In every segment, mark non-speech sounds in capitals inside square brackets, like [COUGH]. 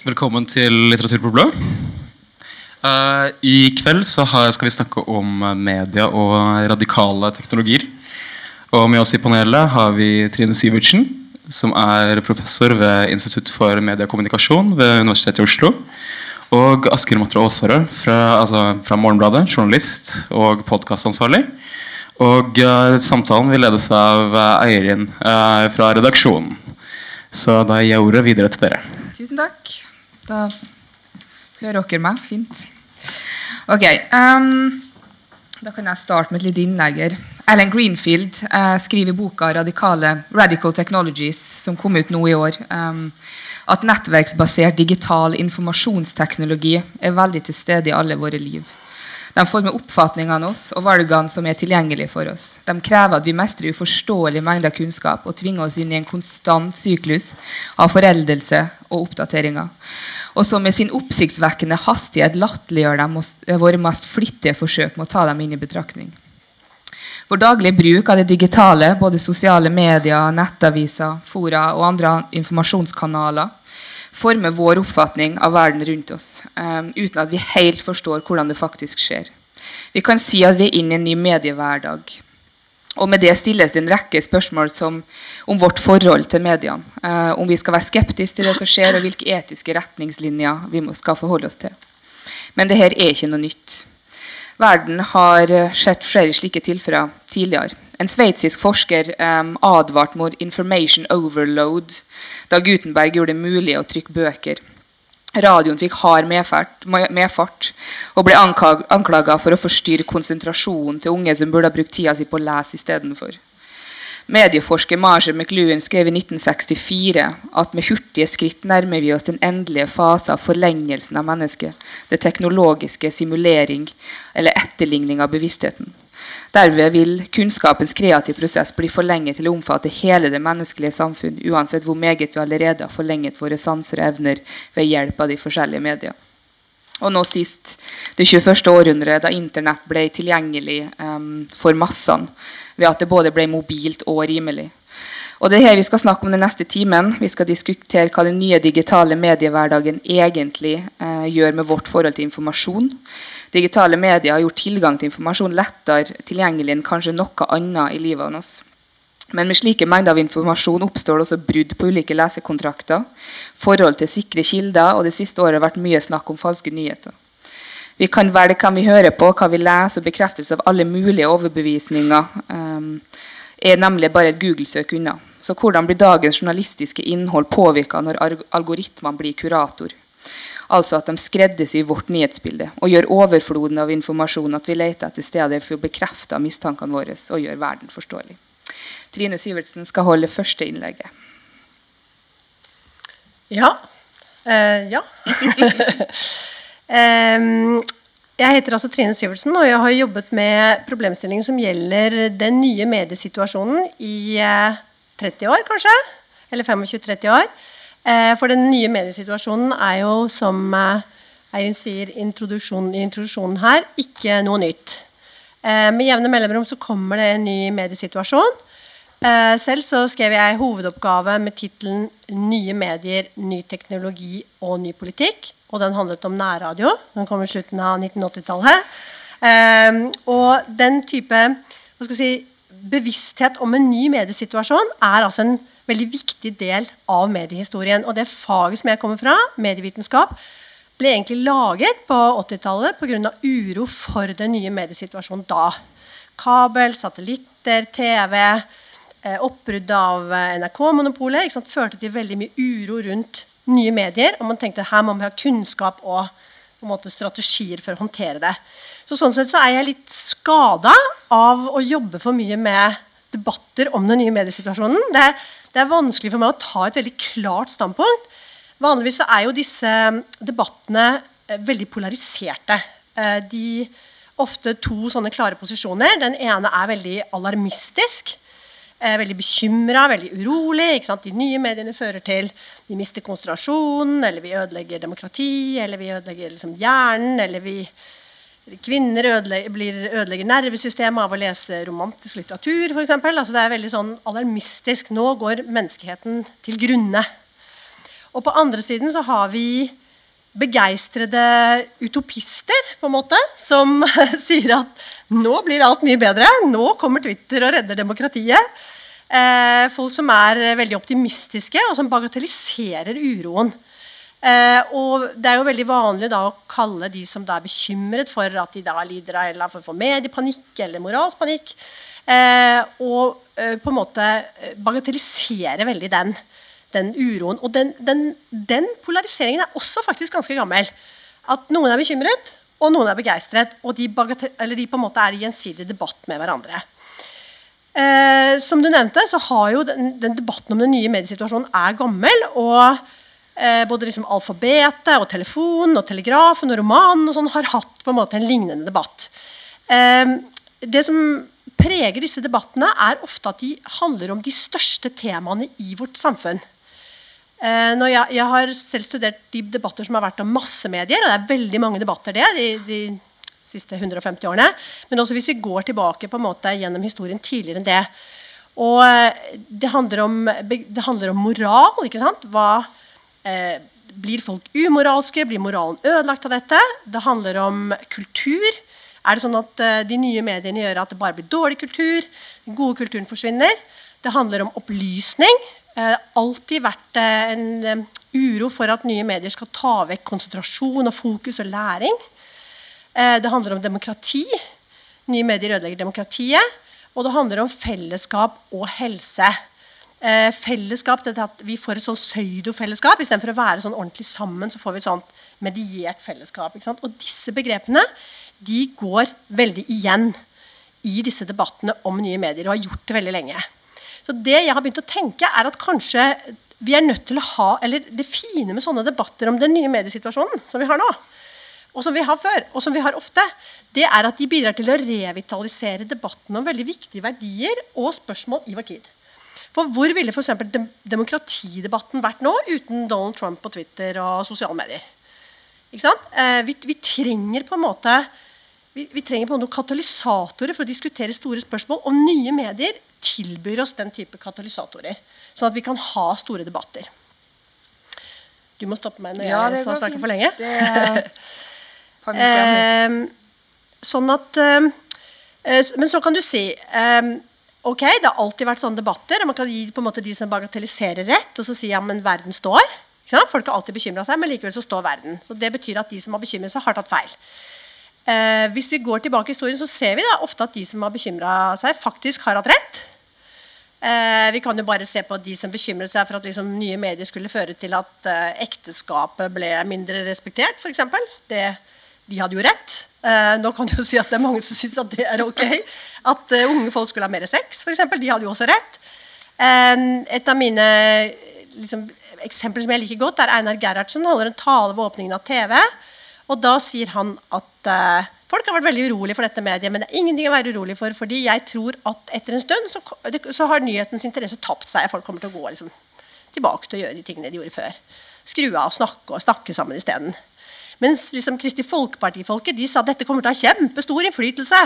Velkommen til Litteratur på blå. Uh, I kveld har, skal vi snakke om media og radikale teknologier. Og Med oss i panelet har vi Trine Syvertsen, som er professor ved Institutt for mediekommunikasjon ved Universitetet i Oslo. Og Asker Matre Aasarød fra, altså, fra Morgenbladet, journalist og podkastansvarlig. Og uh, Samtalen vil ledes av uh, Eirin fra redaksjonen. Så da gir jeg ordet videre til dere. Tusen takk. Da hører dere meg fint. Ok. Um, da kan jeg starte med et lite innlegg. Alan Greenfield uh, skriver i boka radikale 'Radical Technologies', som kom ut nå i år, um, at nettverksbasert digital informasjonsteknologi er veldig til stede i alle våre liv. De former oppfatningene oss og valgene som er tilgjengelige for oss. De krever at vi mestrer uforståelige mengder kunnskap og tvinger oss inn i en konstant syklus av foreldelse og oppdateringer. Og som med sin oppsiktsvekkende hastighet latterliggjør de våre mest flittige forsøk med å ta dem inn i betraktning. Vår daglige bruk av det digitale, både sosiale medier, nettaviser, fora og andre informasjonskanaler, former vår oppfatning av verden rundt oss, um, uten at vi helt forstår hvordan det faktisk skjer. Vi kan si at vi er inne i en ny mediehverdag. Og med det stilles det en rekke spørsmål som, om vårt forhold til mediene. Uh, om vi skal være skeptiske til det som skjer, og hvilke etiske retningslinjer vi må, skal forholde oss til. Men det her er ikke noe nytt. Verden har eh, sett flere slike tilfeller tidligere. En sveitsisk forsker um, advarte mot 'information overload' da Gutenberg gjorde det mulig å trykke bøker. Radioen fikk hard medfart, medfart og ble anklaga for å forstyrre konsentrasjonen til unge som burde ha brukt tida si på å lese istedenfor. Medieforsker Marge McLuhan skrev i 1964 at med hurtige skritt nærmer vi oss den endelige fase av forlengelsen av mennesket, det teknologiske simulering eller etterligning av bevisstheten. Derved vil kunnskapens kreative prosess bli forlenget til å omfatte hele det menneskelige samfunn, uansett hvor meget vi allerede har forlenget våre sanser og evner ved hjelp av de forskjellige medier. Og nå sist det 21. århundret, da Internett ble tilgjengelig um, for massene ved at det både ble mobilt og rimelig. Og det er her Vi skal snakke om den neste timen. Vi skal diskutere hva den nye digitale mediehverdagen egentlig eh, gjør med vårt forhold til informasjon. Digitale medier har gjort tilgang til informasjon lettere tilgjengelig enn kanskje noe annet i livet vårt. Men med slike mengder av informasjon oppstår det også brudd på ulike lesekontrakter, forhold til sikre kilder, og det siste året har vært mye snakk om falske nyheter. Vi kan velge hvem vi hører på, hva vi leser, og bekreftelse av alle mulige overbevisninger um, er nemlig bare et Google-søk unna. Så hvordan blir dagens journalistiske innhold påvirka når algoritmene blir kurator? Altså at de skreddersyr vårt nyhetsbilde og gjør overfloden av informasjon at vi leter etter steder for å bekrefte mistankene våre og gjøre verden forståelig. Trine Syvertsen skal holde første innlegget. Ja. Eh, ja. [LAUGHS] [LAUGHS] um, jeg heter altså Trine Syvertsen, og jeg har jobbet med problemstillinger som gjelder den nye mediesituasjonen i uh, 30 år, kanskje. Eller 25-30 år. Eh, for den nye mediesituasjonen er jo, som eh, Eirin sier i introduksjonen her, ikke noe nytt. Eh, med jevne mellomrom så kommer det en ny mediesituasjon. Eh, selv så skrev jeg hovedoppgave med tittelen 'Nye medier, ny teknologi og ny politikk'. Og den handlet om nærradio. Den kom i slutten av 1980-tallet. Eh, og den type hva skal si, bevissthet om en ny mediesituasjon er altså en veldig viktig del av mediehistorien. Og det faget som jeg kommer fra, medievitenskap, ble egentlig laget på 80-tallet pga. uro for den nye mediesituasjonen da. Kabel, satellitter, TV, eh, oppbruddet av eh, NRK-monopolet førte til veldig mye uro rundt nye medier. Og man tenkte her må vi ha kunnskap og måte, strategier for å håndtere det. Så sånn sett så er jeg litt skada av å jobbe for mye med debatter om den nye mediesituasjonen. Det det er, vanskelig for meg å ta et veldig klart standpunkt. Vanligvis så er jo disse debattene eh, veldig polariserte. Eh, de ofte to sånne klare posisjoner. Den ene er veldig alarmistisk. Eh, veldig bekymra, veldig urolig. De nye mediene fører til vi mister konsentrasjonen, eller vi ødelegger demokrati, eller vi ødelegger liksom, hjernen, eller vi Kvinner ødelegger, blir, ødelegger nervesystemet av å lese romantisk litteratur. Eksempel. altså det er veldig sånn alarmistisk. Nå går menneskeheten til grunne. Og på andre siden så har vi begeistrede utopister på en måte, som [LAUGHS] sier at nå blir alt mye bedre. Nå kommer Twitter og redder demokratiet. Eh, folk som er veldig optimistiske, og som bagatelliserer uroen. Eh, og Det er jo veldig vanlig da, å kalle de som da er bekymret for at de da lider av eller for mediepanikk eller moralsk panikk, eh, og eh, på en måte eh, bagatellisere veldig den den uroen. Og den, den, den, polariseringen er også faktisk ganske gammel. At noen er bekymret, og noen er begeistret. Og de, de på en måte er i gjensidig debatt med hverandre. Eh, som du nevnte, så har jo den, den, debatten om den nye mediesituasjonen er gammel. og eh, Både liksom alfabetet, og telefonen, og telegrafen og romanen og sånn har hatt på en måte en lignende debatt. Eh, det som preger disse debattene, er ofte at de handler om de største temaene i vårt samfunn. Eh, jeg, jeg, har selv studert de debatter som har vært om massemedier. og Det er veldig mange debatter det de, de siste 150 årene. Men også hvis vi går tilbake på en måte gjennom historien tidligere enn det. Og eh, det handler om, det handler om moral. ikke sant? Hva, eh, blir folk umoralske? Blir moralen ødelagt av dette? Det handler om kultur. Er det sånn at eh, de nye mediene gjør at det bare blir dårlig kultur? Den gode kulturen forsvinner. Det handler om opplysning. Eh, alltid vært eh, en eh, uro for at nye medier skal ta vekk konsentrasjon og fokus og læring. Det handler om demokrati. Nye medier ødelegger demokratiet. Og det handler om fellesskap og helse. fellesskap, det at Vi får et sånn pseudofellesskap. Istedenfor å være sånn ordentlig sammen, så får vi et sånt mediert fellesskap. Og disse begrepene de går veldig igjen i disse debattene om nye medier, og har gjort det veldig lenge. Så det jeg har begynt å tenke, er at kanskje vi er nødt til å ha eller Det fine med sånne debatter om den nye mediesituasjonen som vi har nå, og som vi har før, og som vi har ofte, det er at de bidrar til å revitalisere debatten om veldig viktige verdier og spørsmål i vår tid. For hvor ville f.eks. Dem demokratidebatten vært nå uten Donald Trump på Twitter og sosiale medier? Eh, vi, vi, trenger på en måte vi, vi trenger på noen katalysatorer for å diskutere store spørsmål. Og nye medier tilbyr oss den type katalysatorer. Sånn at vi kan ha store debatter. Du må stoppe meg når ja, jeg snakker for lenge. [LAUGHS] eh, sånn at eh, Men så kan du si eh, Ok, det har alltid vært sånne debatter. og Man kan gi på en måte de som bagatelliserer rett, og så si ja, men verden står. Folk har alltid bekymra seg, men likevel så står verden. Så Det betyr at de som har bekymret seg, har tatt feil. Eh, hvis vi går tilbake i historien, så ser vi da ofte at de som har bekymra seg, faktisk har hatt rett. Eh, vi kan jo bare se på de som bekymret seg for at liksom, nye medier skulle føre til at eh, ekteskapet ble mindre respektert, f.eks. De hadde jo rett. Eh, nå kan du jo si at det er mange som syns at det er ok. At uh, unge folk skulle ha mer sex, f.eks. De hadde jo også rett. Eh, et av mine liksom, eksempler som jeg liker godt, er Einar Gerhardsen holder en tale ved åpningen av TV. Og da sier han at eh, Folk har vært veldig urolige for dette mediet, men det er ingenting å være urolig for. fordi jeg tror at etter en stund så, så har nyhetens interesse tapt seg. Folk kommer til å gå liksom, tilbake til å gjøre de tingene de gjorde før. Skru av snakke og snakke sammen isteden. Mens liksom, Kristi Folkeparti-folket de sa at dette kommer til å ha kjempestor innflytelse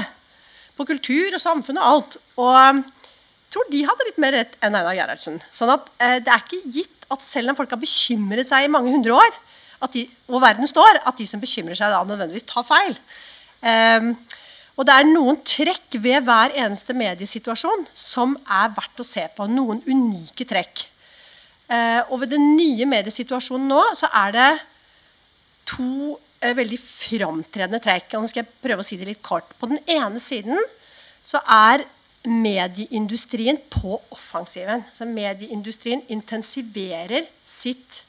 på kultur og samfunn og alt. Og jeg tror de hadde litt mer rett enn Einar Gerhardsen. Sånn at eh, det er ikke gitt at selv om folk har bekymret seg i mange hundre år, de, og verden står, at de som bekymrer seg, da nødvendigvis tar feil. Um, og det er noen trekk ved hver eneste mediesituasjon som er verdt å se på. Noen unike trekk. Uh, og ved den nye mediesituasjonen nå så er det to uh, veldig framtredende trekk. Og nå skal jeg prøve å si det litt kort. På den ene siden så er medieindustrien på offensiven. Så medieindustrien intensiverer sitt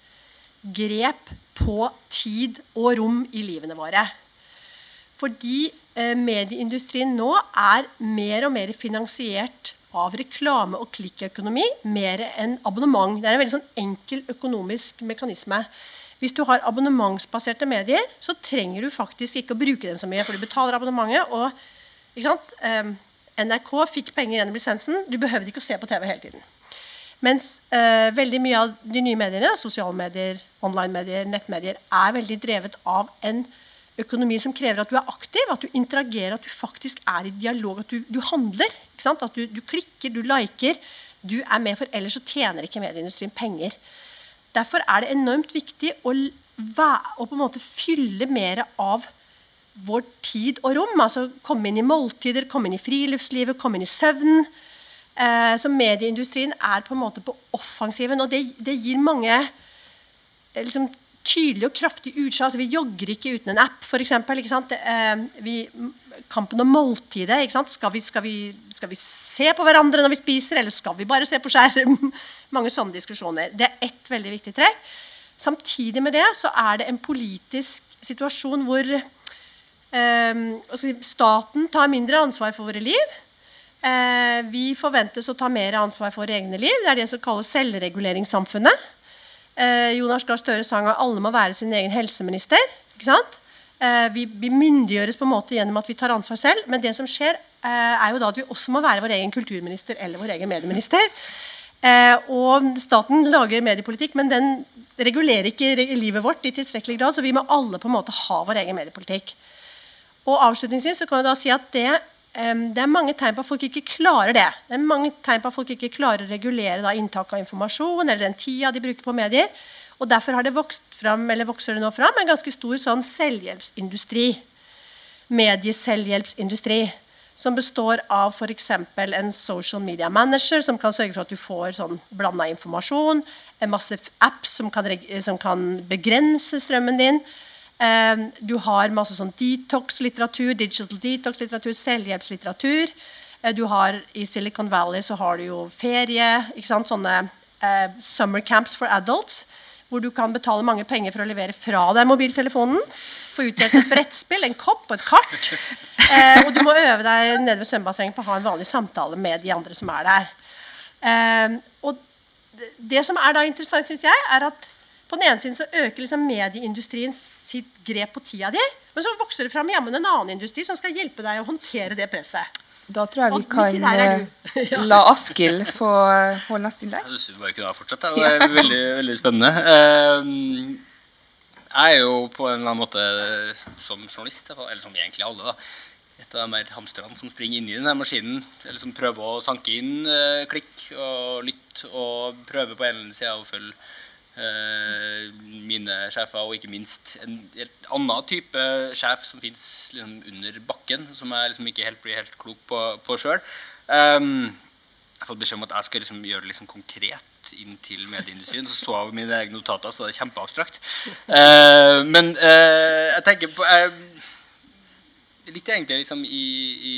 grep på tid og rom i livene våre. Fordi eh, medieindustrien nå er mer og mer finansiert av reklame og klikkøkonomi mer enn abonnement. Det er en veldig sånn enkel økonomisk mekanisme. Hvis du har abonnementsbaserte medier, så trenger du faktisk ikke å bruke dem så mye, for du betaler abonnementet. og eh, NRK fikk penger gjennom lisensen. Du behøvde ikke å se på TV hele tiden. Mens eh, veldig mye av de nye mediene, sosiale medier, online-medier, nettmedier, er veldig drevet av en økonomi som krever at du er aktiv, at du interagerer, at du faktisk er i dialog, at du, du handler. At du, du, klikker, du liker. Du er med, for ellers så tjener ikke medieindustrien penger. Derfor er det enormt viktig å, å på en måte fylle mer av vår tid og rom. altså Komme inn i måltider, komme inn i friluftslivet, komme inn i søvn. Eh, så medieindustrien er på en måte på offensiven, og det, det gir mange eh, liksom, tydelig og kraftig utslag. Altså, vi jogger ikke uten en app, f.eks. Eh, kampen om måltidet. Skal vi, skal, vi, skal, vi, se på hverandre når vi spiser, eller skal vi bare se på skjerm? [LAUGHS] Mange sånne diskusjoner. Det er ett veldig viktig trekk. Samtidig med det så er det en politisk situasjon hvor eh, staten tar mindre ansvar for våre liv. Eh, vi forventes å ta mer ansvar for egne liv. Det er det som kalles selvreguleringssamfunnet. Eh, Jonas Gahr Støre sang at alle må være sin egen helseminister. ikke sant? Eh, vi, myndiggjøres på en måte gjennom at vi tar ansvar selv. Men det som skjer, er jo da at vi også må være vår egen kulturminister eller vår egen medieminister. Og staten lager mediepolitikk, men den regulerer ikke livet vårt i tilstrekkelig grad. Så vi må alle på en måte ha vår egen mediepolitikk. Og avslutningsvis så kan jeg da si at det, det er mange tegn på at folk ikke klarer det. Det er mange tegn på at folk ikke klarer å regulere da, inntak av informasjon eller den tida de bruker på medier. Og Derfor har det vokst fram, eller vokser det nå fram en ganske stor sånn selvhjelpsindustri. Medieselvhjelpsindustri. Som består av f.eks. en social media manager som kan sørge for at du får sånn blanda informasjon. En masse apps som kan, som kan begrense strømmen din. Um, du har masse sånn detox-litteratur, digital detox-litteratur, selvhjelpslitteratur. Uh, du har, I Silicon Valley så har du jo ferie. ikke sant? Sånne eh, summer camps for adults hvor du kan betale mange penger for å levere fra deg mobiltelefonen. Få utdelt et brettspill, en kopp og et kart. Eh, og du må øve deg nede ved svømmebassenget på å ha en vanlig samtale med de andre som er der. Eh, og det som er da interessant, synes jeg, er at på den ene siden så øker liksom medieindustrien sitt grep på tida di. Men så vokser det fram jammen en annen industri som skal hjelpe deg å håndtere det presset. Da tror jeg vi kan [LAUGHS] ja. la Askild få holde neste innlegg. Jeg syns vi bare kunne ha fortsatt. Det er veldig, veldig spennende. Ehm, jeg er jo på en eller annen måte som journalist, eller som egentlig alle, da, et av de her hamsterne som springer inn i denne maskinen. Eller som prøver å sanke inn eh, klikk og lytt, og prøver på en eller annen side å følge Eh, mine sjefer, og ikke minst en helt annen type sjef som fins liksom under bakken, som jeg liksom ikke helt blir helt klok på, på sjøl. Um, jeg har fått beskjed om at jeg skal liksom gjøre det liksom konkret inn til medieindustrien. Så så jeg mine egne notater, så det er kjempeabstrakt. Uh, men uh, jeg tenker på uh, Litt egentlig liksom i, i,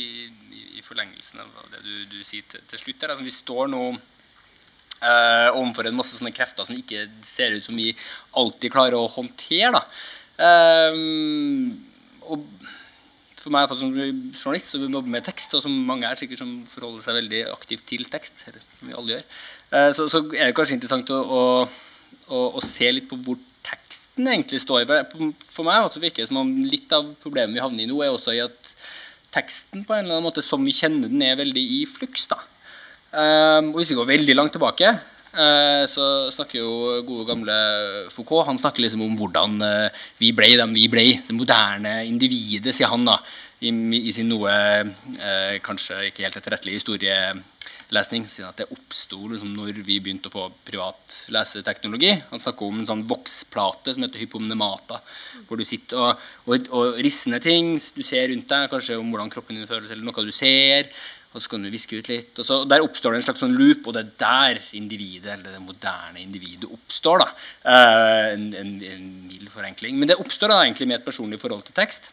i, forlengelsen av det du, du sier til, til slutt her. Altså, vi står nå Uh, overfor en masse sånne krefter som ikke ser ut som vi alltid klarer å håndtere. Eh, og for meg som journalist som jobber med tekst, og som mange er sikkert som forholder seg veldig aktivt til tekst, som vi alle gjør, eh, så, så, er det kanskje interessant å, å, å, å, se litt på hvor teksten egentlig står. For, for meg altså, virker det som om litt av problemet vi havner i nå, er også i at teksten på en eller annen måte som vi kjenner den, er veldig i fluks. da Um, og hvis vi går veldig langt tilbake, uh, så snakker jo gode gamle Foucault Han snakker liksom om hvordan uh, vi ble dem vi ble. Det moderne individet, sier han da, i, i sin noe uh, kanskje ikke helt etterrettelige historielesning. Siden at det oppsto liksom, når vi begynte å få privat leseteknologi. Han snakker om en sånn voksplate som heter hypomnemata. Hvor du sitter og, og, og risser ned ting du ser rundt deg, kanskje om hvordan kroppen din føles, eller noe du ser og så kan du viske ut litt. og så Der oppstår det en slags sånn loop, og det er der individet, eller det moderne individet oppstår. da, uh, En, en, en mild forenkling. Men det oppstår da egentlig med et personlig forhold til tekst.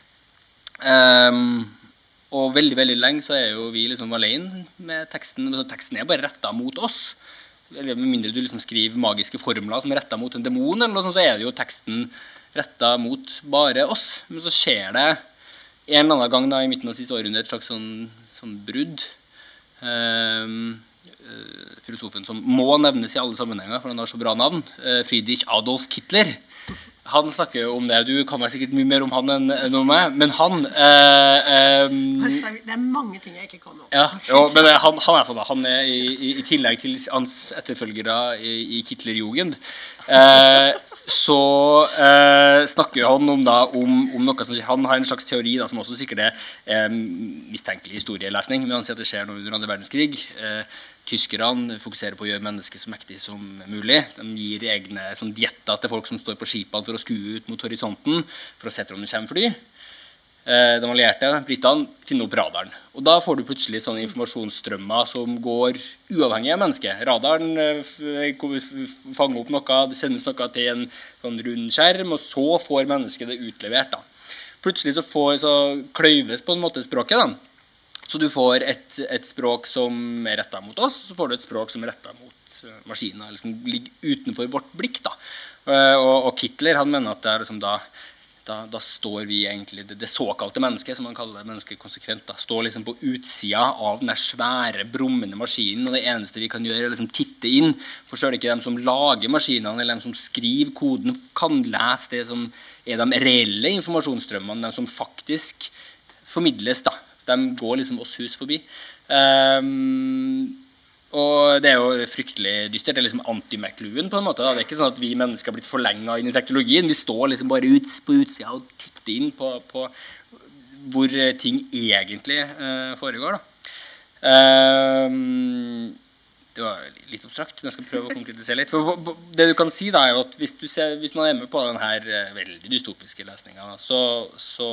Um, og veldig veldig lenge så er jo vi liksom alene med teksten. Teksten er bare retta mot oss. Eller Med mindre du liksom skriver magiske formler som er retta mot en demon, eller noe så er det jo teksten retta mot bare oss. Men så skjer det en eller annen gang da i midten av siste århundre et slags sånn sånn brudd. Um, filosofen som må nevnes i alle sammenhenger, for han har så bra navn, uh, Friedrich Adolf Kittler. Han snakker jo om det. Du kan vel sikkert mye mer om han enn, enn om meg. Men han uh, um, Det er mange ting jeg ikke kan om. Ja, jo, men han, han, er, han er i, i, tillegg til hans etterfølgere i, i Kittlerjugend uh, så eh, snakker han om, da, om, om, noe som Han har en slags teori da, som også sikkert er eh, mistenkelig historielesning. Men han sier at det skjer noe under andre verdenskrig. Eh, tyskerne fokuserer på å gjøre mennesket så mektig som mulig. De gir egne sånn, dietter til folk som står på skipene for å skue ut mot horisonten for å se om det kommer fly. Eh, de allierte, britene, finner opp radaren. Og Da får du plutselig sånne informasjonsstrømmer som går uavhengig av mennesket. Radaren eh, fanger opp noe, det sendes noe til en sånn rund skjerm, og så får mennesket det utlevert. da. Plutselig så, får, så kløyves på en måte språket. da. Så du får et, et språk som er retta mot oss, så får du et språk som er retta mot eh, maskiner, eller som ligger utenfor vårt blikk. da. Og, og Kittler han mener at det er liksom da da, da, står vi egentlig, det, det, såkalte mennesket, som man kaller mennesket konsekvent, da, står liksom på utsida av den svære, brummende maskinen. og Det eneste vi kan gjøre, er liksom titte inn. For er ikke dem som lager maskinene eller dem som skriver koden, kan lese det som er de reelle informasjonsstrømmene, de som faktisk formidles. da. De går liksom oss hus forbi. Um, og det er jo fryktelig dystert. Det er liksom anti-McLuhan. på en måte. Da. Det er ikke sånn at vi mennesker har blitt forlenga inn i teknologien. Vi står liksom bare ut, på utsida og titter inn på, på hvor ting egentlig uh, foregår. Um, det var litt abstrakt, men jeg skal prøve å konkretisere litt. For det du kan si da er jo at Hvis, ser, hvis man er med på denne uh, veldig dystopiske lesninga, så, så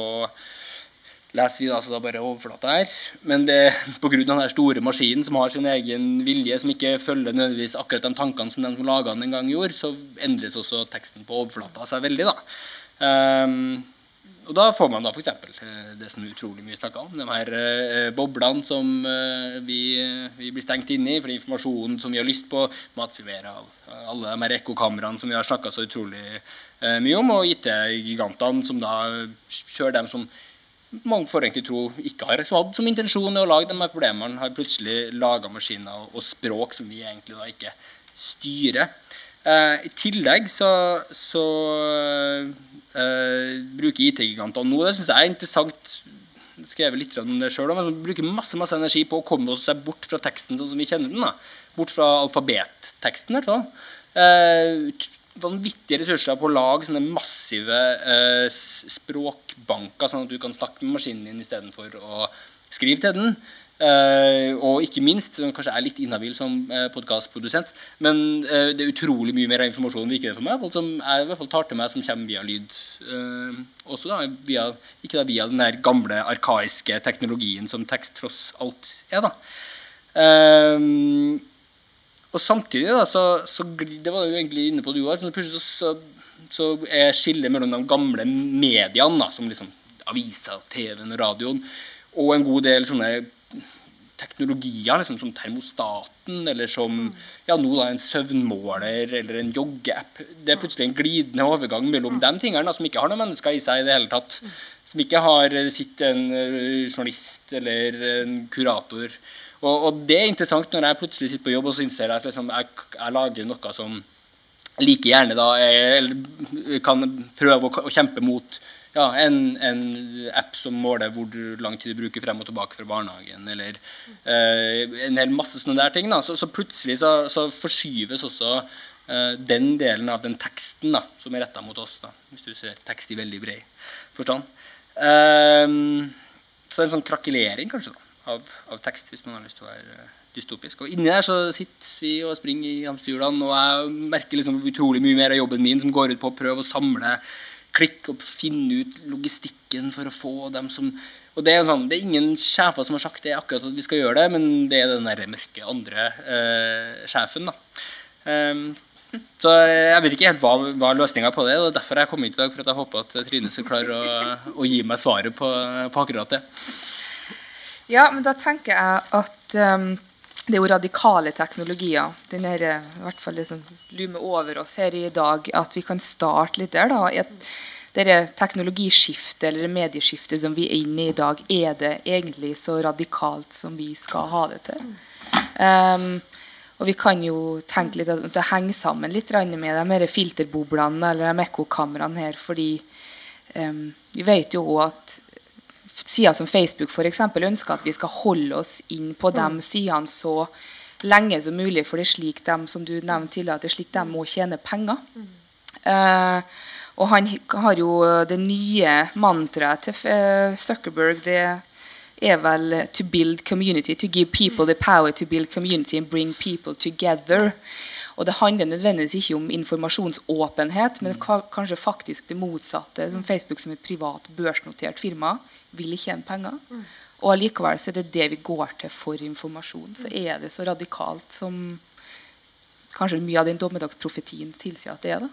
leser vi da, så da bare overflata her. Men det pga. den store maskinen som har sin egen vilje, som ikke følger nødvendigvis akkurat de tankene som den som laga den en gang gjorde, så endres også teksten på overflata seg veldig. da. Um, og da får man da f.eks. Eh, det som er utrolig mye snakka om. De her uh, boblene som uh, vi, vi, blir stengt inne i for informasjonen som vi har lyst på. Matsivera, alle de her ekkokameraene som vi har snakka så utrolig uh, mye om. Og IT-gigantene som da kjører dem som mange får egentlig tro ikke har hatt som intensjon å lage de her problemene, har plutselig laga maskiner og språk som vi egentlig da ikke styrer. Eh, I tillegg så, så eh, bruker IT-gigantene nå Det syns jeg er interessant. Skrevet litt om det selv, men bruker masse masse energi på å komme seg bort fra teksten sånn som vi kjenner den. da. Bort fra alfabetteksten, i hvert fall. Eh, vanvittige ressurser på å lage sånne massive eh, språkbanker, sånn at du kan snakke med maskinen din istedenfor å skrive til den. Uh, og ikke minst, den kanskje er litt inhabil som uh, podkastprodusent, men uh, det er utrolig mye mer informasjon virker det for meg, som jeg i hvert fall tar til meg, som kommer via lyd. Også da, via, ikke da via den der gamle, arkaiske teknologien som tekst tross alt er. da. Og samtidig, da, så, så det var du egentlig inne på du òg, plutselig så, så, er skillet mellom de gamle mediene, da, som liksom aviser, TV-en og radioen, og en god del sånne teknologier, liksom, som termostaten, eller som ja, nå da en søvnmåler eller en joggeapp. Det er plutselig en glidende overgang mellom de tingene da, som ikke har noen mennesker i seg i det hele tatt. Som ikke har sitt en eh, journalist eller en kurator og, og, det er interessant når jeg plutselig sitter på jobb og så innser jeg at liksom, jeg, jeg, lager noe som like gjerne da er, kan prøve å, kjempe mot ja, en, en, app som måler hvor lang tid du bruker frem og tilbake fra barnehagen, eller eh, en hel masse sånne der ting. Da. Så, så plutselig så, så, forskyves også eh, den delen av den teksten da, som er retta mot oss, da, hvis du ser tekst i veldig bred forstand. Eh, så en sånn krakelering, kanskje. da av, av, tekst hvis man har lyst til å være eh, dystopisk. Og inni der så sitter vi og springer i hamsterhjulene, og jeg merker liksom utrolig mye mer av jobben min som går ut på å prøve å samle klikk og finne ut logistikken for å få dem som og det er, sånn, det er ingen sjefer som har sagt det akkurat at vi skal gjøre det, men det er den der mørke andre eh, sjefen. da. Um, så jeg vet ikke helt hva, hva løsninga på det og Derfor er jeg kommet hit i dag, for at jeg håper at Trine skal klare å, å gi meg svaret på, på akkurat det. Ja, men da tenker jeg at um, det er jo radikale teknologier. Den er, i hvert fall det som lumer over oss her i dag. At vi kan starte litt der. da, et, det teknologiskiftet eller medieskiftet som vi er inne i i dag, er det egentlig så radikalt som vi skal ha det til? Um, og vi kan jo tenke litt at det henger sammen litt med de her filterboblene eller de ekkokameraene her. fordi um, vi vet jo òg at sider som Facebook eksempel, ønsker at vi skal holde oss inn på de mm. sidene så lenge som mulig. For det er slik de som du nevnte tidligere, at det er slik de må tjene penger. Uh, og han har jo det nye mantraet til uh, Zuckerberg. Det er vel eh, to build community. To give people the power to build community and bring people together. Og det handler nødvendigvis ikke om informasjonsåpenhet, men kanskje faktisk det motsatte. Som Facebook som et privat børsnotert firma vil ikke tjene penger. Og allikevel så er det det vi går til for informasjon. Så er det så radikalt som kanskje mye av den dommedagsprofetien tilsier at det er. det.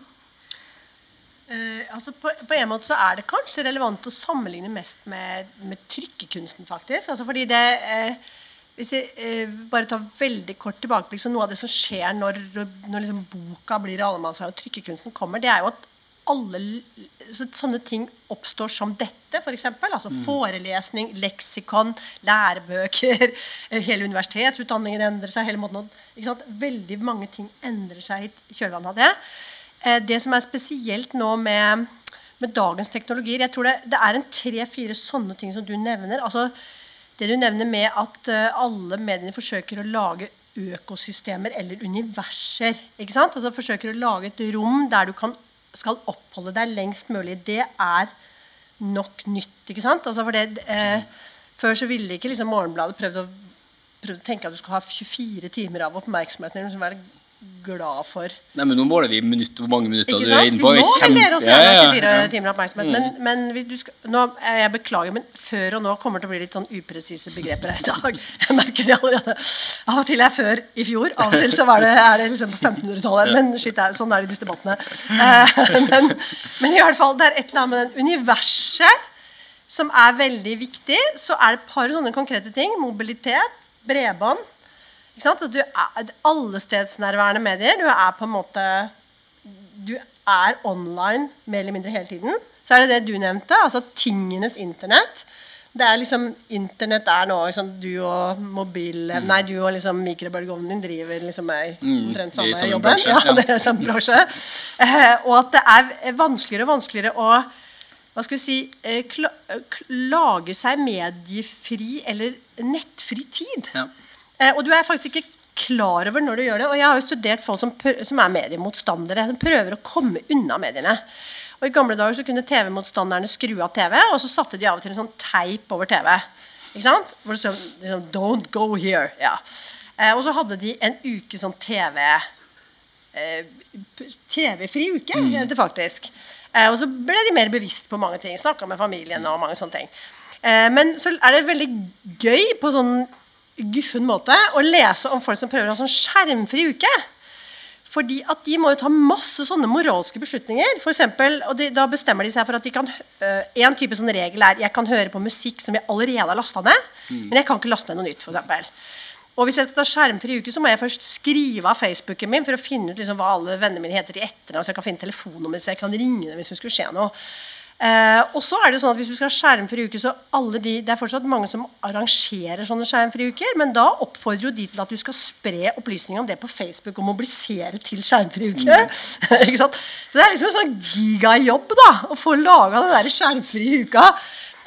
Uh, altså på, på en måte så er det kanskje relevant å sammenligne mest med, med trykkekunsten, faktisk. Altså fordi det uh, Hvis jeg uh, bare tar veldig kort tilbakeblikk, så noe av det som skjer når, når liksom boka blir allemannseie og trykkekunsten kommer, det er jo at alle sånne ting oppstår som dette, f.eks. Altså forelesning, leksikon, lærebøker. [LAUGHS] eh, Hele universitetsutdanningen endrer seg. hele måten ikke sant? Veldig mange ting endrer seg i kjølvannet av det. Eh, Det som er spesielt nå med, med dagens teknologier Jeg tror det, det er en tre-fire sånne ting som du nevner. altså Det du nevner med at eh, alle mediene forsøker å lage økosystemer eller universer. ikke sant? Altså Forsøker å lage et rom der du kan, skal oppholde deg lengst mulig. Det er nok nytt. ikke sant? Altså det, eh, Før så ville ikke liksom Morgenbladet prøvd å, prøvd å tenke at du skulle ha 24 timer av du skal være glad for Nei, men Nå måler vi minutt, hvor mange minutter du er inne på. Nå også gjerne ha 24 ja, ja. timer oppmerksomhet. Men, men vi- du skal, nå, eh, jeg beklager, men før og nå kommer det til å bli litt sånn upresise begreper her i dag. [LAUGHS] Jeg merker det allerede. Av og til er før i fjor, av og til så var det, er det liksom på 1500-tallet. Men shit, sånn er det i disse debattene. Eh, [LAUGHS] men, men i hvert fall, det er et eller annet med den universet som er veldig viktig. Så er det et par sånne konkrete ting. Mobilitet, bredbånd. Ikke sant? Altså, du er allestedsnærværende medier. Du er på en måte Du er online mer eller mindre hele tiden. Så er det det du nevnte, altså tingenes internett. Det er liksom, Internett er nå liksom, Du og mobil Nei, du og liksom mikrobølgeovnen din driver liksom med Mm, omtrent i samme jobben. bransje, [LAUGHS] Ja, ja. det er samme bransje. Eh, og at det er vanskeligere og vanskeligere å hva skal vi si, eh, kla lage seg mediefri eller nettfri tid. Ja. Eh, og du er faktisk ikke klar over når du gjør det. Og jeg har jo studert folk som, som er mediemotstandere. Som prøver å komme unna mediene. Og I gamle dager så kunne TV-motstanderne skru av TV, og så satte de av og til en sånn teip over TV. Ikke sant? Hvor det stod liksom, 'Don't go here'. Ja. Eh, og så hadde de en uke sånn TV eh, TV-fri uke, det faktisk. Eh, og så ble de mer bevisst på mange ting. Snakka med familien og mange sånne ting. Eh, men så er det veldig gøy på sånn guffen måte å lese om folk som prøver å ha sånn skjermfri uke. Fordi at de må jo ta masse sånne moralske beslutninger. For eksempel, og de, da bestemmer de seg for at de kan øh, En type sånn regel er jeg kan høre på musikk som jeg allerede har lasta ned, men jeg kan ikke laste ned noe nytt. For eksempel. og hvis jeg skal ta skjermfri uke, så må jeg først skrive av Facebooken min for å finne ut liksom, hva alle vennene mine heter i etternavn, så jeg kan finne telefonnummeret så jeg kan ringe dem hvis det skulle skje noe. Eh, og så er det sånn at Hvis vi skal ha skjermfri uker, så alle de, det er fortsatt mange som arrangerer sånne skjermfrie uker, men da oppfordrer jo de til at du skal spre opplysninger om det på Facebook og mobilisere til skjermfri Mm. [LAUGHS] ikke sant? Så det er liksom en sånn gigajobb da, å få laga den der skjermfrie uka.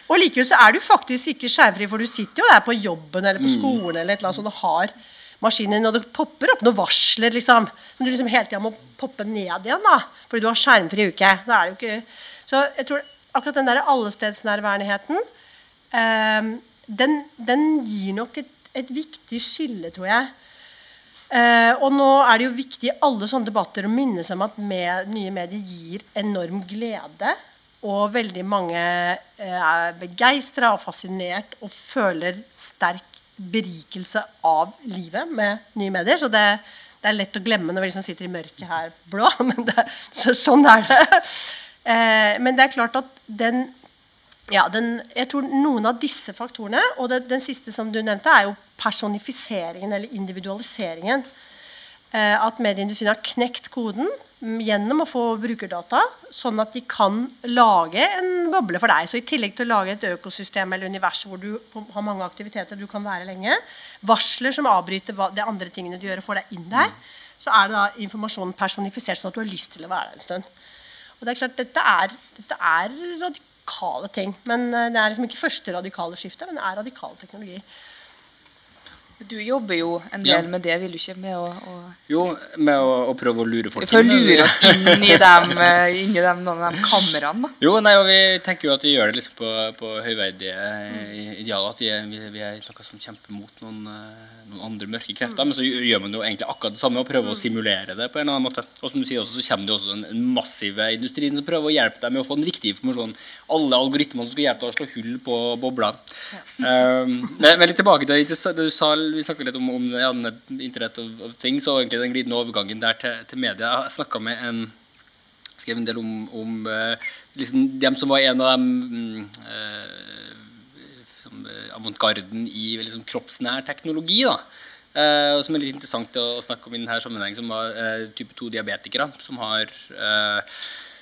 Og likevel så er du faktisk ikke skjermfri, for du sitter jo der på jobben eller på skolen eller et eller annet sånt og har maskinen og det popper opp noen varsler liksom, Men du liksom hele tida må poppe ned igjen da, fordi du har skjermfri uke. Da er det jo ikke... Så jeg tror akkurat den der allestedsnærværenheten eh, den, den gir nok et, et viktig skille, tror jeg. Eh, og nå er det jo viktig i alle sånne debatter å minne seg om at med, nye medier gir enorm glede. Og veldig mange eh, er begeistra og fascinert og føler sterk berikelse av livet med nye medier. Så det, det er lett å glemme når vi liksom sitter i mørket her blå. [LAUGHS] Men det, så, sånn er det. Eh, men det er klart at den ja, den, jeg tror Noen av disse faktorene, og det, den siste som du nevnte, er jo personifiseringen eller individualiseringen. Eh, at medieindustrien har knekt koden mm, gjennom å få brukerdata, sånn at de kan lage en boble for deg. Så I tillegg til å lage et økosystem eller univers hvor du har mange aktiviteter du kan være lenge, varsler som avbryter de andre tingene du gjør, og får deg inn der, så er det da informasjonen personifisert sånn at du har lyst til å være der en stund. Og det er klart, Dette er, dette er radikale ting. Men eh, Det er liksom ikke første radikale skifte, men det er radikale teknologier. Du jobber jo en Ja. del med det, vil du ikke? Med å, å Jo, med å, å prøve å lure folk For å lure oss inn i dem, eh, inn i dem, noen av de kameraene. Jo, nei, og vi tenker jo at vi gjør det liksom på, på høyverdige mm. idealer. At vi er, vi, er noe som kjemper mot noen, eh, noen andre mørke krefter. Men så gjør man jo egentlig akkurat det samme og prøver å simulere det på en eller annen måte. Og som du sier også, så kommer det også den massive industrien som prøver å hjelpe deg med å få den riktige informasjonen. Alle algoritmene som skal hjelpe deg å slå hull på bobla. Um, men, men litt tilbake til det du sa, vi snakket litt om, om ja, Internett Internet of, Things og egentlig den glidende overgangen der til, til media. Jeg snakka med en skrev en del om, om eh, liksom dem som var en av dem mm, eh, eh, avantgarden i liksom, kroppsnær teknologi. da. Eh, og som er litt interessant å, å snakke om i denne sammenheng, som var eh, type 2-diabetikere. Som har eh,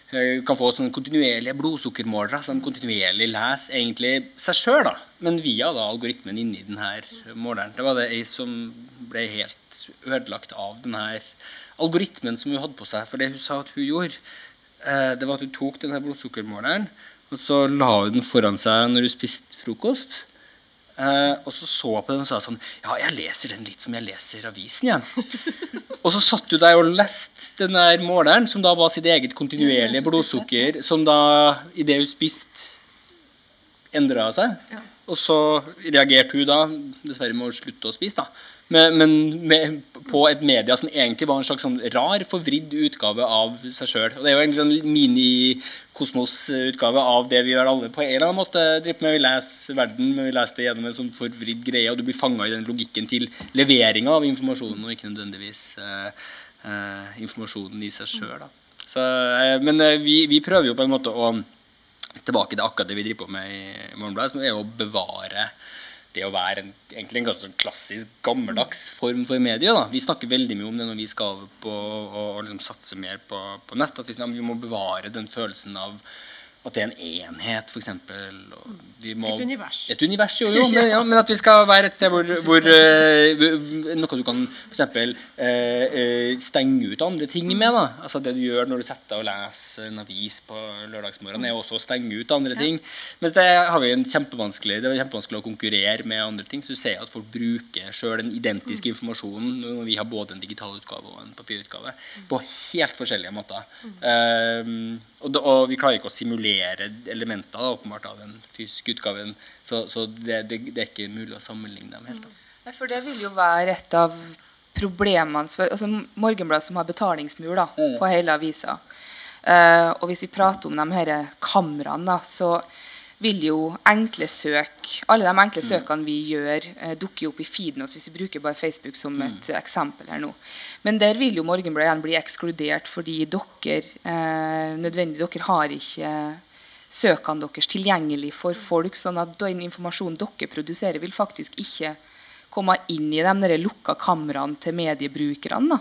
kan få sånne kontinuerlige blodsukkermålere. Så kontinuerlig leser egentlig seg sjøl, men via da, algoritmen inni denne måleren. Det var det ei som ble helt ødelagt av denne algoritmen som hun hadde på seg. For det hun sa at hun gjorde, eh, det var at hun tok denne blodsukkermåleren, og så la hun den foran seg når hun spiste frokost. Eh, og så så jeg på den og sa sånn Ja, jeg leser den litt som jeg leser avisen, jeg. [LAUGHS] og så satt du der og leste den der måleren, som da var sitt eget kontinuerlige blodsukker, som da, idet hun spiste, endra seg. Og så reagerte hun da, dessverre med å slutte å spise, da. Men, men med, på et media som egentlig var en slags sånn rar, forvridd utgave av seg sjøl. Og det er jo egentlig en mini-kosmos-utgave av det vi gjør alle på en eller annen måte. driver med. Vi leser verden, men vi leser det gjennom en sånn forvridd greie, og du blir fanga i den logikken til leveringa av informasjonen, og ikke nødvendigvis eh, eh, informasjonen i seg sjøl. Eh, men eh, vi, vi prøver jo på en måte å tilbake til akkurat det vi driver på med i Morgenbladet, som er å bevare det å være en, egentlig en ganske sånn klassisk, gammeldags form for medie. Da. Vi snakker veldig mye om det når vi skal over på å liksom satse mer på, på nett. At vi, vi må bevare den følelsen av at det er en enhet, f.eks. Et univers. Et univers, jo, jo [LAUGHS] men, ja, men at vi skal være et sted hvor, hvor uh, Noe du kan f.eks. Uh, stenge ut andre ting med. da Altså Det du gjør når du setter deg og leser en avis på lørdagsmorgenen, er også å stenge ut andre ting. Mens det har vi en kjempevanskelig Det er kjempevanskelig å konkurrere med andre ting. Så du ser at folk bruker sjøl den identiske informasjonen når vi har både en digital utgave og en papirutgave, på helt forskjellige måter. Uh, og, da, og, vi klarer ikke å simulere elementer da, åpenbart av den fysiske utgaven. Så, så det, det, det, er ikke mulig å sammenligne dem helt. Da. Nei, for det vil jo være et av problemene altså Morgenbladet som har betalingsmur da, Mm. på hele avisa. Uh, og hvis vi prater om de her kameraene, da, så vil jo enkle søk Alle de enkle søkene vi gjør, eh, dukker jo opp i feeden oss hvis vi bruker bare Facebook som et eksempel her nå. Men der vil jo Morgenbladet igjen bli ekskludert fordi dere eh, nødvendig, dere har ikke søkene deres tilgjengelig for folk, sånn at den informasjonen dere produserer, vil faktisk ikke komme inn i de lukka kameraene til mediebrukerne. da.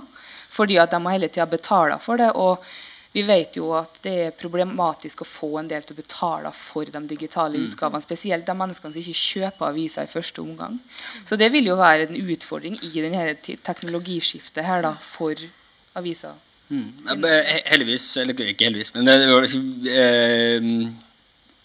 Fordi at de har hele tida betale for det. og vi vet jo at det er problematisk å få en del til å betale for de digitale utgavene. Spesielt de menneskene som ikke kjøper aviser i første omgang. Så det vil jo være en utfordring i denne teknologiskiftet her da, for aviser. Mm. Heldigvis, eller ikke heldigvis, men liksom, eh,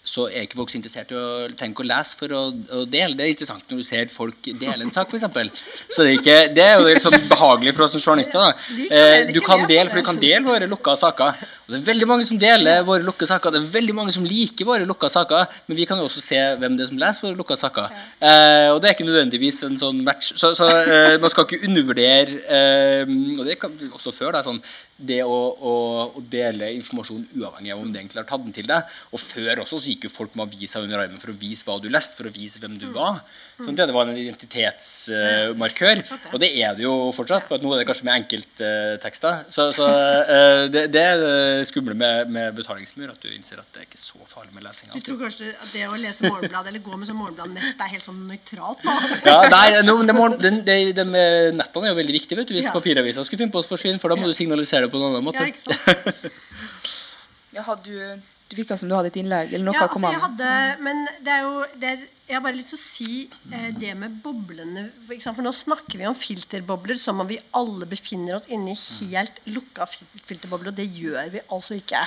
så er ikke folk så interessert i å tenke å lese for å, å dele. Det er interessant når du ser folk dele en sak, f.eks. Så det er, ikke, det er jo sånn behagelig for oss som journalister. Da. Eh, du kan dele, for du kan dele våre lukka saker. Og det er veldig mange som deler våre lukka saker. Det er veldig mange som liker våre lukka saker, men vi kan jo også se hvem det er som leser våre lukka saker. Eh, og det er ikke nødvendigvis en sånn match. Så, så eh, man skal ikke undervurdere eh, Og det kan også før, da, sånn det å, å, å dele informasjon uavhengig av om du egentlig har tatt den til deg. Og før også så gikk jo folk med aviser under armen for å vise hva du leste, for å vise hvem du var. Sånn at det var en identitetsmarkør. og det er det jo fortsatt. På at nå er det kanskje med enkelttekster. Så, så uh, det, det er det skumle med, med betalingsmur, at du innser at det er ikke så farlig med lesing. Du tror kanskje at det å lese Morgenbladet eller gå med sånn Morgenblad-nett er helt sånn nøytralt nå? Ja, nei, no, men det må- den, de, de med nettene er jo veldig viktig vet du, hvis Ja. papiravisa skulle finne på å forsvinne, for da må du signalisere det på en annen måte. Ja, ikke sant? [LAUGHS] Ja, hadde du, det virka som du hadde et innlegg eller noe Ja, altså jeg hadde, men det er jo det er, Jeg har bare lyst til å si eh, det med boblene. For, nå snakker vi om filterbobler som om vi alle befinner oss inni helt lukka filterbobler, og det gjør vi altså ikke.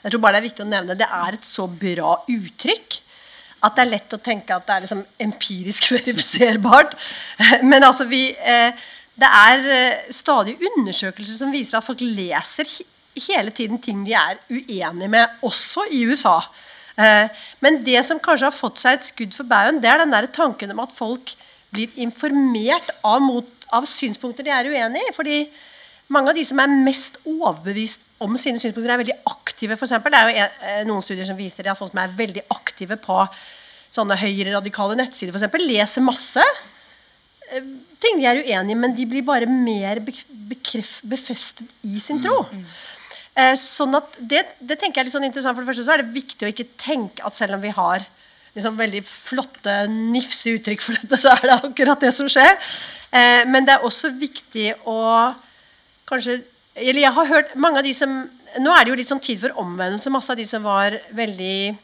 Jeg tror bare det er viktig å nevne Det er et så bra uttrykk at det er lett å tenke at det er liksom empirisk [LAUGHS] verifiserbart. Men altså vi eh, Det er eh, stadig undersøkelser som viser at folk leser hele tiden ting de er uenige med, også i USA. Eh, men det som kanskje har fått seg et skudd for baugen, det er den der tanken om at folk blir informert av, mot, av synspunkter de er uenig i. fordi mange av de som er mest overbevist om sine synspunkter, er veldig aktive. For eksempel. det er jo noen studier som viser at folk som er veldig aktive på sånne høyreradikale nettsider, for eksempel, leser masse eh, ting de er uenige i, men de blir bare mer bekreft, befestet i sin tro. Mm, mm. Eh, sånn at det, det, tenker jeg er litt sånn interessant. For det første så er det viktig å ikke tenke at selv om vi har liksom veldig flotte, nifse uttrykk for dette, så er det akkurat det som skjer. Eh, men det er også viktig å kanskje Eller jeg har hørt mange av de som Nå er det jo litt sånn tid for omvendelse. Masse av de som var veldig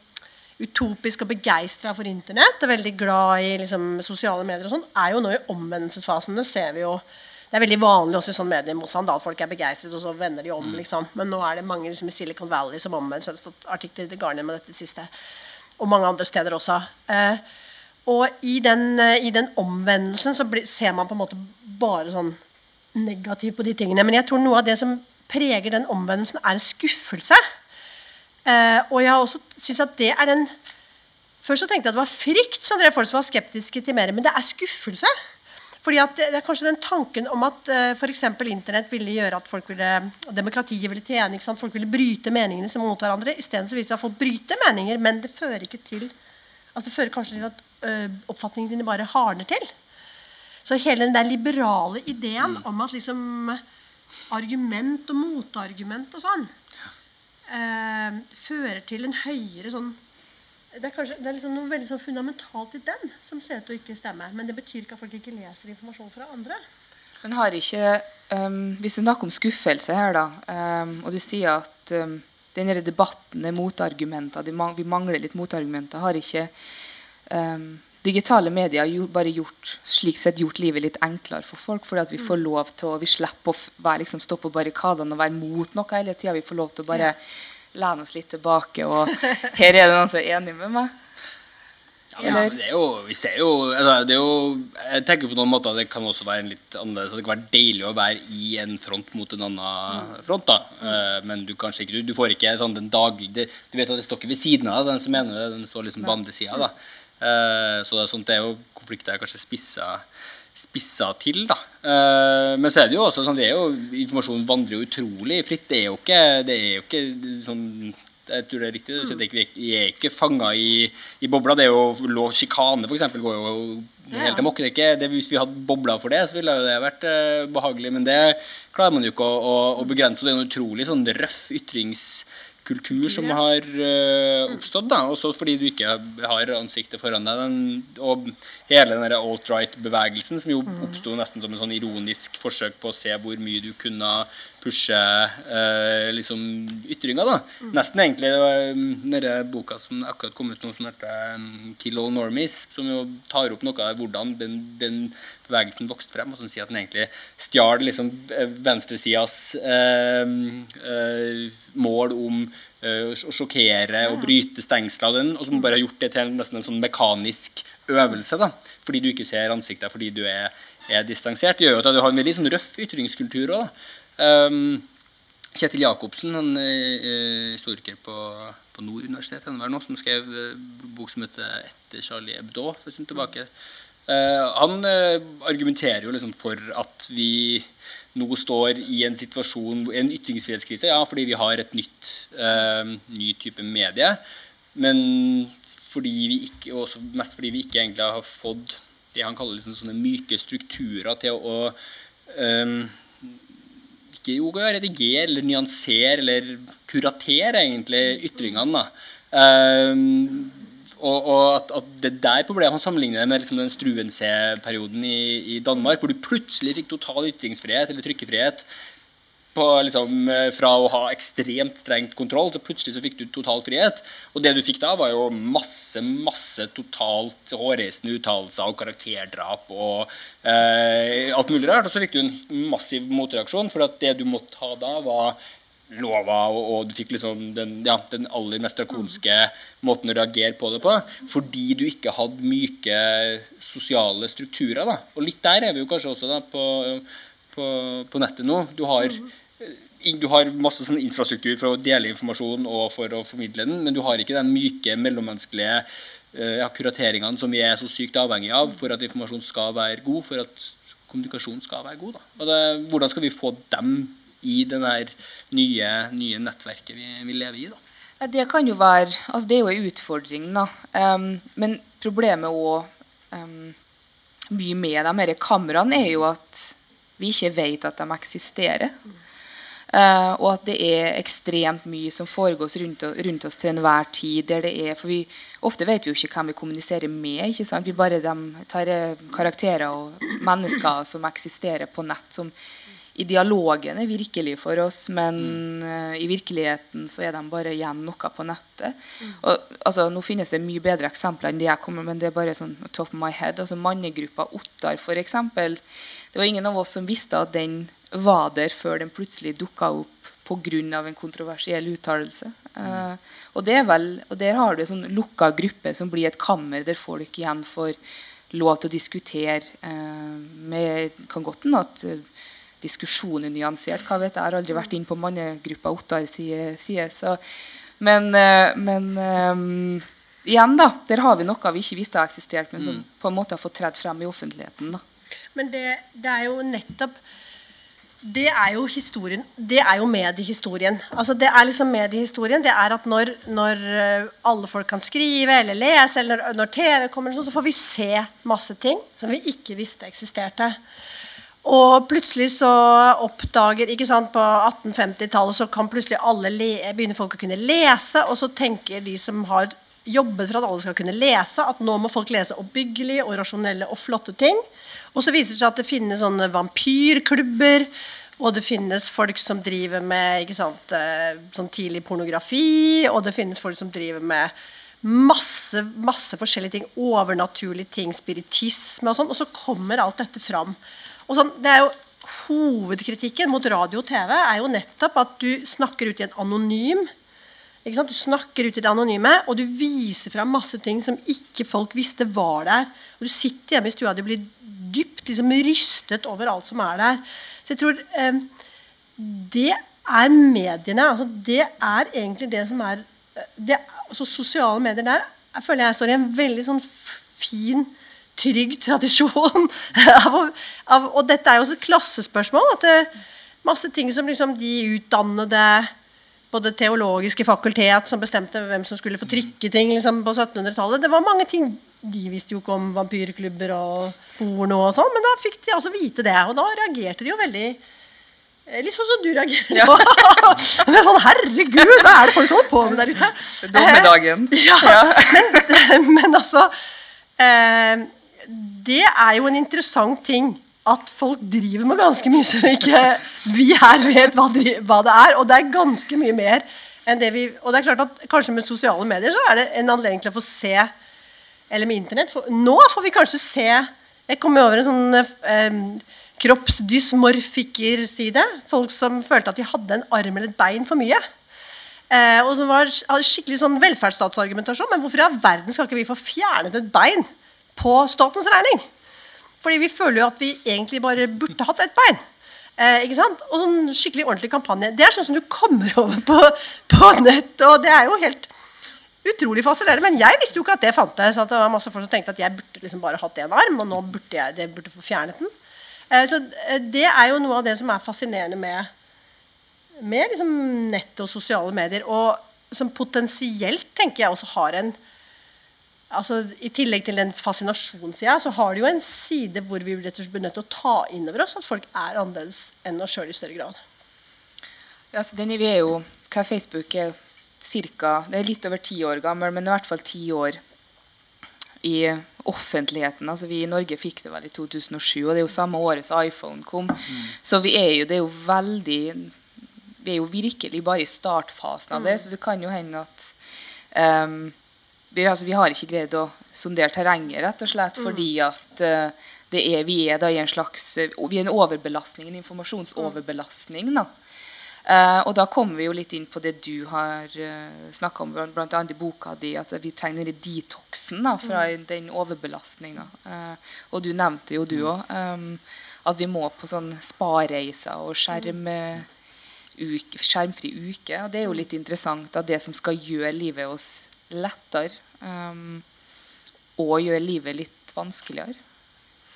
utopisk og begeistra for Internett og veldig glad i liksom, sosiale medier, og sånn, er jo nå i omvendelsesfasen. Det ser vi jo det er veldig vanlig også i sånn mediemotstand. da Folk er begeistret, og så vender de om. Mm. liksom Men nå er det mange liksom, i Silicon Valley som omvendt. Så det har stått artikler i Garnet med dette siste. Og mange andre steder også. Eh, og i den, eh, i den omvendelsen så blir, ser man på en måte bare sånn negativt på de tingene. Men jeg tror noe av det som preger den omvendelsen, er en skuffelse. Eh, og jeg har også syns at det er den Først så tenkte jeg at det var frykt som drev folk som var skeptiske til mer, men det er skuffelse. Fordi at det, er kanskje den tanken om at uh, eh, f.eks. Internett ville gjøre at folk ville, demokratiet ville tjene. Folk ville bryte meningene som mot hverandre. Isteden viser det at folk bryter meninger, men det fører ikke til altså det fører kanskje til at uh, oppfatningene dine bare hardner til. Så hele den der liberale ideen mm. om at liksom argument og motargument og sånn uh, fører til en høyere sånn det er, kanskje, det er liksom noe veldig sånn fundamentalt i den som ser ut til å ikke stemme. Men det betyr ikke at folk ikke leser informasjon fra andre. Men har ikke um, Hvis du snakker om skuffelse her, da, um, og du sier at um, denne debatten er motargumenter, vi mangler litt motargumenter, har ikke digitale medier bare gjort, slik sett gjort livet litt enklere for folk? Fordi at vi får lov til å, vi slipper å være, liksom, stå på barrikadene og være mot noe hele tida. Vi får lov til å bare ja lene oss litt tilbake, og her er det noen som er enig med meg. Ja, det er jo, vi ser jo, altså, det er jo Jeg tenker på noen måter at det kan også være en litt annerledes Det kan være deilig å være i en front mot en annen front. da uh, Men du kanskje ikke, du, du får ikke sånn den daglige Du vet at det står ikke ved siden av den som mener det, den står liksom på andre sida. Uh, så det er, sånt, det er jo konflikter er kanskje spissa spissa til. da. Uh, men så er det jo også sånn, det er jo, informasjonen vandrer jo utrolig fritt. Det er jo ikke, det er jo ikke sånn jeg tror det er riktig. Ikke, vi er ikke fanga i, i, bobla. Det er jo lov, Sjikane f.eks. går jo helt amok. Hvis vi hadde bobla for det, så ville det vært uh, behagelig. Men det klarer man jo ikke å, å, å begrense. Det er en utrolig sånn røff ytrings kultur som har uh, oppstått. da, Også fordi du ikke har ansiktet foran deg. Den, og hele den alt-right-bevegelsen som jo mm. oppsto nesten som en sånn ironisk forsøk på å se hvor mye du kunne pushe uh, liksom ytringer. da, mm. Nesten egentlig det var um, denne boka som akkurat kom ut, nå, som heter um, 'Kill All Normies', som jo tar opp noe av hvordan den, den bevegelsen vokste frem, og som sier at den egentlig stjal liksom, eh, venstresidas eh, eh, mål om eh, å sjokkere og bryte stengsler, av den, og som bare har gjort det til nesten en sånn mekanisk øvelse. da, Fordi du ikke ser ansiktet, fordi du er, er distansert. Det gjør jo at du har en veldig sånn røff ytringskultur òg. Um, Kjetil Jacobsen, han er historiker på, på Nord universitet, som skrev bok som heter 'Etter Charlie Hebdo' for en stund tilbake. Uh, han uh, argumenterer jo liksom for at vi nå står i en situasjon, en ytringsfrihetskrise, ja, fordi vi har et nytt, uh, ny type medie. Men fordi vi ikke, også mest fordi vi ikke egentlig har fått det han kaller liksom sånne myke strukturer til å um, ikke jo redigere eller nyansere eller kuratere egentlig ytringene. da. Um, og, og at, at, det der problemet Han sammenligner med liksom den Struensee-perioden i, i, Danmark, hvor du plutselig fikk total ytringsfrihet eller trykkefrihet på, liksom, eh, fra å ha ekstremt strengt kontroll, så plutselig så fikk du total frihet. Og det du fikk da, var jo masse masse totalt hårreisende uttalelser og karakterdrap og eh, alt mulig rart. Og så fikk du en massiv motreaksjon, for at det du måtte ha da, var lova, og, og du fikk liksom den, ja, den aller mest drakonske måten å reagere på det på. Fordi du ikke hadde myke sosiale strukturer. da. Og litt der er vi jo kanskje også da, på, på, på nettet nå. Du har, du har masse sånn infrastruktur for å dele informasjon og for å formidle den, men du har ikke den myke, mellommenneskelige eh, ja, kurateringene som vi er så sykt avhengig av for at informasjon skal være god, for at kommunikasjon skal være god. Det, hvordan skal vi få dem i det nye, nye, nettverket vi, vi, lever i. Da. Det kan jo være altså Det er jo en utfordring, da. Um, men problemet òg um, mye med de kameraene er jo at vi ikke vet at de eksisterer. Uh, og at det er ekstremt mye som foregår rundt, rundt, oss til enhver tid. der det er, for vi, Ofte vet vi jo ikke hvem vi kommuniserer med. ikke sant? Vi bare de tar eh, karakterer og mennesker som eksisterer på nett, som i dialogen er virkelige for oss, men uh, i virkeligheten så er de bare igjen noe på nettet. Mm. Og, altså, nå finnes det mye bedre eksempler enn det jeg kommer men det er bare sånn top of my head. altså Mannegruppa Ottar, f.eks. Det var ingen av oss som visste at den var der før den plutselig dukka opp pga. en kontroversiell uttalelse. Uh, og, og der har du en sånn lukka gruppe som blir et kammer der folk igjen får lov til å diskutere uh, med kan godt hende at diskusjonen nyansert. Hva vet Jeg har aldri vært inn på mannegruppa Ottar side. Så, men, men um, igjen, da. Der har vi noe vi ikke visste har eksistert, men som mm. på en måte har fått tredd frem i offentligheten. da. Men det, det er jo nettopp det er jo historien. Det er jo mediehistorien. Altså det er liksom mediehistorien. Det er at når, når, eh, alle folk kan skrive eller lese, eller når, når TV kommer, så får vi se masse ting som vi ikke visste eksisterte. Og plutselig så oppdager ikke sant, På 1850-tallet så kan plutselig alle le, begynner folk å kunne lese. Og så tenker de som har jobbet for at alle skal kunne lese, at nå må folk lese oppbyggelige og rasjonelle og flotte ting. Og så viser det seg at det finnes sånne vampyrklubber. Og det finnes folk som driver med sant, eh, sånn tidlig pornografi. Og det finnes folk som driver med masse, masse forskjellige ting. Overnaturlige ting, spiritisme og sånn. Og så kommer alt dette fram. Og sånn, det er jo Hovedkritikken mot radio og TV er jo nettopp at du snakker ut i en anonym. Du snakker ut i det anonyme, og du viser fram masse ting som ikke folk visste var der. Og Du sitter hjemme i stua og blir dypt liksom, rystet over alt som er der. Så jeg tror eh, det er mediene. Altså, det er egentlig det som er det, altså, Sosiale medier der jeg føler jeg står i en veldig sånn fin trygg tradisjon. [LAUGHS] av, av, og dette er jo også et klassespørsmål. at det, Masse ting som liksom de utdannede på det teologiske fakultet som bestemte hvem som skulle få trykke ting liksom, på 1700-tallet. Det var mange ting De visste jo ikke om vampyrklubber og porno, og sånn, men da fikk de altså vite det. Og da reagerte de jo veldig eh, Litt sånn som du reagerer ja. men [LAUGHS] sånn, Herregud, hva er det folk holder på med der ute? Dommedagen. Ja, ja. Men, [LAUGHS] men, altså eh, det er jo en interessant ting at folk driver med ganske mye som ikke vi her vet hva, hva, det er. Og det er ganske mye mer enn det vi Og det er klart at kanskje med sosiale medier så er det en anledning til å få se Eller med Internett. For, nå får vi kanskje se Jeg kom over en sånn eh, kroppsdysmorfikerside. Folk som følte at de hadde en arm eller et bein for mye. Eh, og som var, hadde skikkelig sånn velferdsstatsargumentasjon. Men hvorfor i all verden skal ikke vi få fjernet et bein? på statens regning. Fordi vi føler jo at vi egentlig bare burde hatt et bein. Eh, ikke sant? Og sånn skikkelig ordentlig kampanje. Det er sånn som du kommer over på, på nett. Og det er jo helt utrolig fascinerende. Men jeg visste jo ikke at det fantes. At det var masse folk som tenkte at jeg burde liksom bare hatt én arm, og nå burde jeg det burde få fjernet den. Eh, så eh, det er jo noe av det som er fascinerende med, med liksom nett og sosiale medier. Og som potensielt tenker jeg også har en altså, I tillegg til den fascinasjonssida, så har det jo en side hvor vi blir nødt til å ta inn over oss at folk er annerledes enn oss sjøl i større grad. Ja, så den vi er jo, hva Facebook er cirka, Det er litt over ti år gammel, men i hvert fall ti år i offentligheten. altså Vi i Norge fikk det vel i 2007, og det er jo samme året som iPhone kom. Mm. Så vi er jo, det er jo veldig Vi er jo virkelig bare i startfasen av det, mm. så det kan jo hende at um, vi, altså, vi har ikke greid å sondere terrenget, rett og slett mm. fordi at uh, er, vi er da i en slags Vi er en overbelastning, en informasjonsoverbelastning. da. Eh, og da kommer vi jo litt inn på det du har uh, snakka om, bl.a. i boka di, at vi trenger denne detoxen da, fra mm. den overbelastninga. Uh, og du nevnte jo, du òg, um, at vi må på sånn spareiser og skjerm, uke, skjermfri uke. Og det er jo litt interessant at det som skal gjøre livet oss lettere, um, og gjøre livet litt vanskeligere.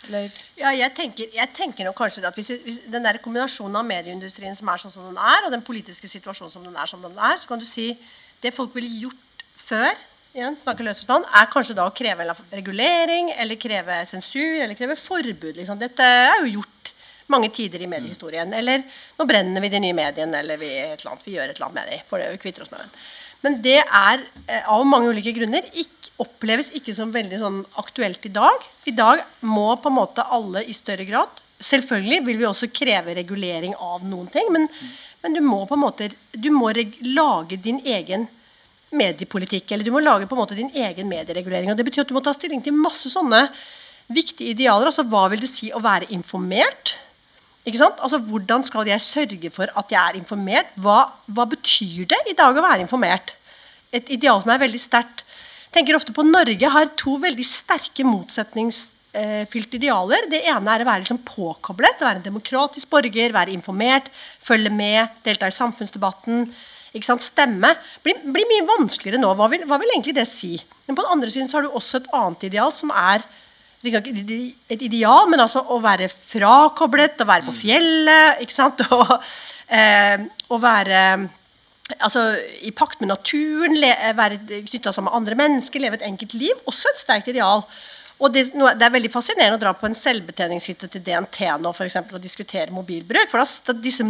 Eller? Ja, jeg tenker, jeg tenker nok kanskje at hvis, hvis, Den der kombinasjonen av medieindustrien som er sånn som den er, og den politiske situasjonen som den er, som den er, så kan du si det folk ville gjort før, igjen, snakke løsforstand, er kanskje da å kreve regulering, eller kreve sensur, eller kreve forbud. Liksom. Dette er jo gjort mange tider i mediehistorien. Eller nå brenner vi de nye mediene, eller vi, annet, vi gjør et eller annet med dem. For det, vi kvitter oss med dem. Men det er eh, av mange ulike grunner ikke oppleves ikke som veldig sånn aktuelt i dag. I dag må på en måte alle i større grad Selvfølgelig vil vi også kreve regulering av noen ting, men, men du må på en måte du må lage din egen mediepolitikk. Eller du må lage på en måte din egen medieregulering. og Det betyr at du må ta stilling til masse sånne viktige idealer. altså Hva vil det si å være informert? Ikke sant? Altså Hvordan skal jeg sørge for at jeg er informert? Hva, hva betyr det i dag å være informert? Et ideal som er veldig sterkt tenker ofte på Norge har to veldig sterke motsetningsfylte idealer. Det ene er å være liksom påkoblet, være en demokratisk borger, være informert, følge med, delta i samfunnsdebatten. Stemme. Blir, blir, mye vanskeligere nå. Hva vil, hva vil, egentlig det si? Men på den andre siden har du også et annet ideal, som er et ideal, men altså å være frakoblet, å være på fjellet. ikke sant? [LAUGHS] Og, eh, å være altså, i pakt med naturen, være knytta sammen med andre mennesker, leve et enkelt liv. Også et sterkt ideal. Og det, det, er veldig fascinerende å dra på en selvbetjeningshytte til DNT nå for eksempel, og diskutere mobilbruk. For da, disse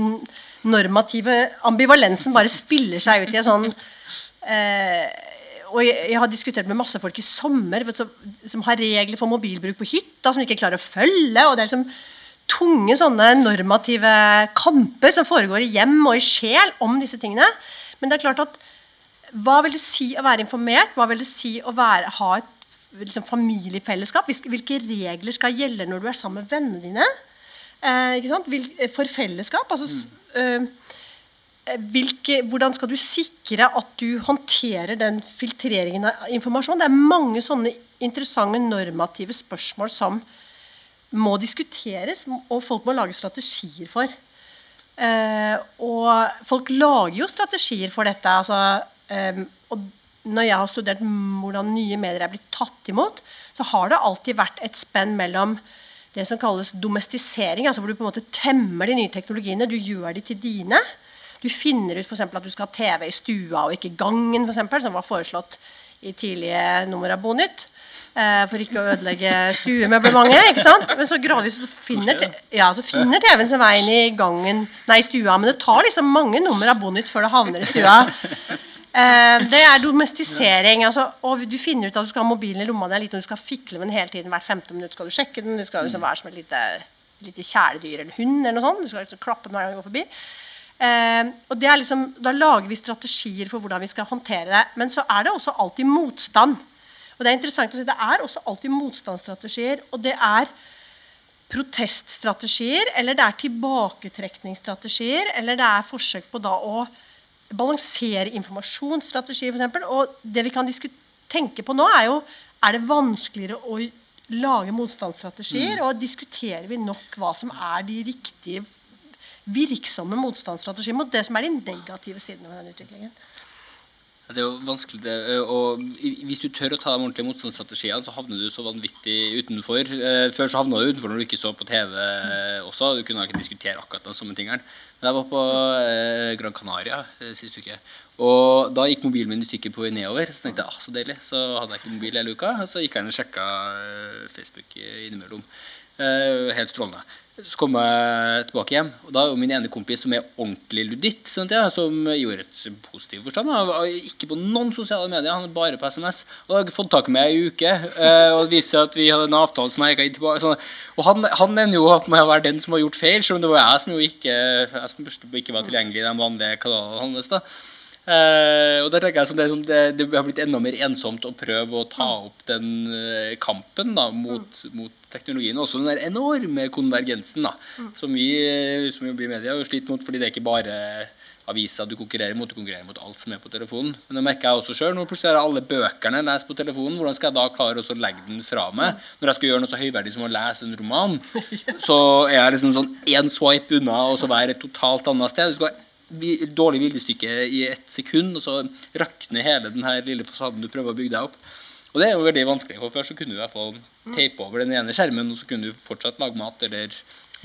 normative ambivalensen bare spiller seg ut i en sånn eh, og jeg, jeg, har diskutert med masse folk i sommer som, som har regler for mobilbruk på hytta som ikke klarer å følge. og det er liksom tunge sånne normative kamper som foregår i hjem og i sjel om disse tingene. Men det er klart at hva vil det si å være informert? Hva vil det si å være, ha et liksom, familiefellesskap? Hvilke regler skal gjelde når du er sammen med vennene dine? Eh, for fellesskap? Altså, mm. eh, hvilke, hvordan skal du sikre at du håndterer den filtreringen av informasjon? Det er mange sånne interessante normative spørsmål som må diskuteres, og folk må lage strategier for. Eh, og folk lager jo strategier for dette. Altså, eh, og når jeg har studert hvordan nye medier er blitt tatt imot, så har det alltid vært et spenn mellom det som kalles domestisering, altså hvor du på en måte temmer de nye teknologiene. Du gjør de til dine. Du finner ut for at du skal ha TV i stua og ikke gangen, for eksempel, som var foreslått i tidlige nummer av Bonytt. Eh, for ikke å ødelegge stuemøblementet. Men så gradvis så finner, ja, så finner TV-en seg veien i gangen, nei, stua. Men det tar liksom mange nummer av Bonnit før det havner i stua. Eh, det er domestisering. Altså, og Du finner ut at du skal ha mobilen i lomma di du skal fikle med den hele tiden. Hvert 15 minutt skal du sjekke den. Du skal liksom være som et lite, lite kjæledyr eller hund. eller noe sånt. Du skal liksom klappe den hver gang du går forbi. Eh, og det er liksom, Da lager vi strategier for hvordan vi skal håndtere det. Men så er det også alltid motstand. Og Det er interessant å si, det er også alltid motstandsstrategier. Og det er proteststrategier, eller det er tilbaketrekningsstrategier, eller det er forsøk på da å balansere informasjonsstrategier, f.eks. Og det vi kan tenke på nå, er jo er det vanskeligere å lage motstandsstrategier, mm. og diskuterer vi nok hva som er de riktige, virksomme motstandsstrategier mot det som er de negative sidene ved den utviklingen. Det er jo vanskelig det, og Hvis du tør å ta de ordentlige motstandsstrategiene, så havner du så vanvittig utenfor. Eh, før så havna du utenfor når du ikke så på TV også. Du kunne ikke diskutere akkurat de samme tingene. Men jeg var på eh, Gran Canaria eh, sist uke. Og da gikk mobilen min i stykker på vei nedover. Så tenkte jeg ah, så deilig. Så hadde jeg ikke mobil hele uka. Og så gikk jeg inn og sjekka Facebook innimellom. Helt strålende. Så kom jeg tilbake hjem, og da er jo min ene kompis som er ordentlig luditt, sånn jeg, som gjorde et positivt forstand. Ikke på noen sosiale medier, han er bare på SMS. Og da har jeg fått tak i meg i uke, eh, og det viser at vi hadde en avtale som jeg gitt tilbake. Sånn. Og han, han ender jo opp med å være den som har gjort feil, selv om det var jeg som jo ikke, jeg som ikke var tilgjengelig i de vanlige kanalene hans. da. Uh, og der tenker jeg sånn, det, sånn, det, det, har blitt enda mer ensomt å prøve å ta opp den eh, kampen da, mot, mot, teknologien. Også den der enorme konvergensen da, mm. som vi som jobber i media har slitt mot, fordi det er ikke bare aviser. Du konkurrerer mot, du konkurrerer mot alt som er på telefonen. Men det merker jeg også sjøl. Når plutselig har alle bøkene jeg leser på telefonen, hvordan skal jeg da klare å legge den fra meg? Når jeg skal gjøre noe så høyverdig som å lese en roman, [LAUGHS] så er jeg liksom sånn én swipe unna og så være et totalt annet sted. Du skal dårlig viljestykke i ett sekund, og så rakner hele den her lille fasaden du prøver å bygge deg opp. Og det er jo veldig vanskelig. for Før så kunne du i hvert fall teipe over den ene skjermen, og så kunne du fortsatt lage mat eller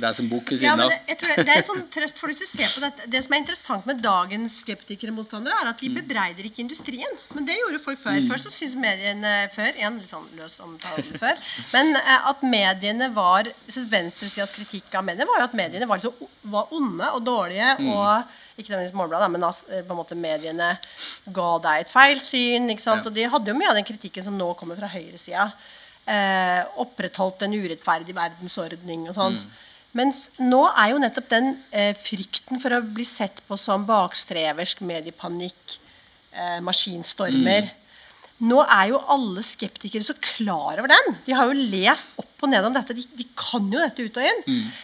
lese en bok ved siden av. Ja, det, jeg tror det, det er en sånn trøst for hvis du ser på dette. Det som er interessant med dagens skeptikere og motstandere, er at de bebreider ikke industrien. Men det gjorde folk før. Før så syntes mediene før Igjen litt sånn løs omtale før. Men eh, at mediene var Venstresidas kritikk av mediene var jo at mediene var, liksom, var onde og dårlige. og ikke nødvendigvis Målbladet, men altså, eh, på en måte mediene ga deg et feil syn. ikke sant? Ja. Og de hadde jo mye av den kritikken som nå kommer fra høyresida. Eh, opprettholdt en urettferdig verdensordning og sånn. Mens nå er jo nettopp den eh, frykten for å bli sett på som bakstreversk, mediepanikk, eh, maskinstormer Nå er jo alle skeptikere så klar over den. De har jo lest opp og ned om dette. De, de kan jo dette ut og inn.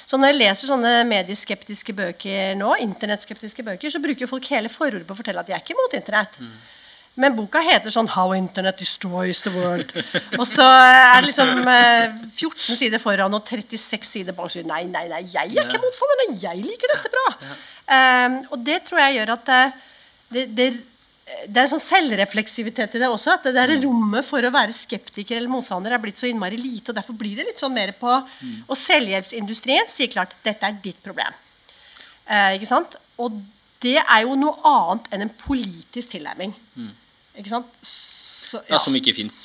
Så når jeg leser sånne medieskeptiske bøker nå, internettskeptiske bøker, så bruker jo folk hele forordet på å fortelle at de er ikke imot internett. Men boka heter sånn 'How Internet Destroys the World'. Og så er det liksom eh, 14 sider foran og 36 sider bak. Så nei, nei, nei, jeg er ikke motstander, jeg liker dette bra. Um, og det tror jeg gjør at eh, det, det, det er sånn selvrefleksivitet i det også. At det der rommet for å være skeptiker eller motstander er blitt så innmari lite. og Derfor blir det litt sånn mer på Og selvhjelpsindustrien sier klart dette er ditt problem. Eh, ikke sant? Og det er jo noe annet enn en politisk tilnærming. Ikke sant? Så, Ja, Som ikke fins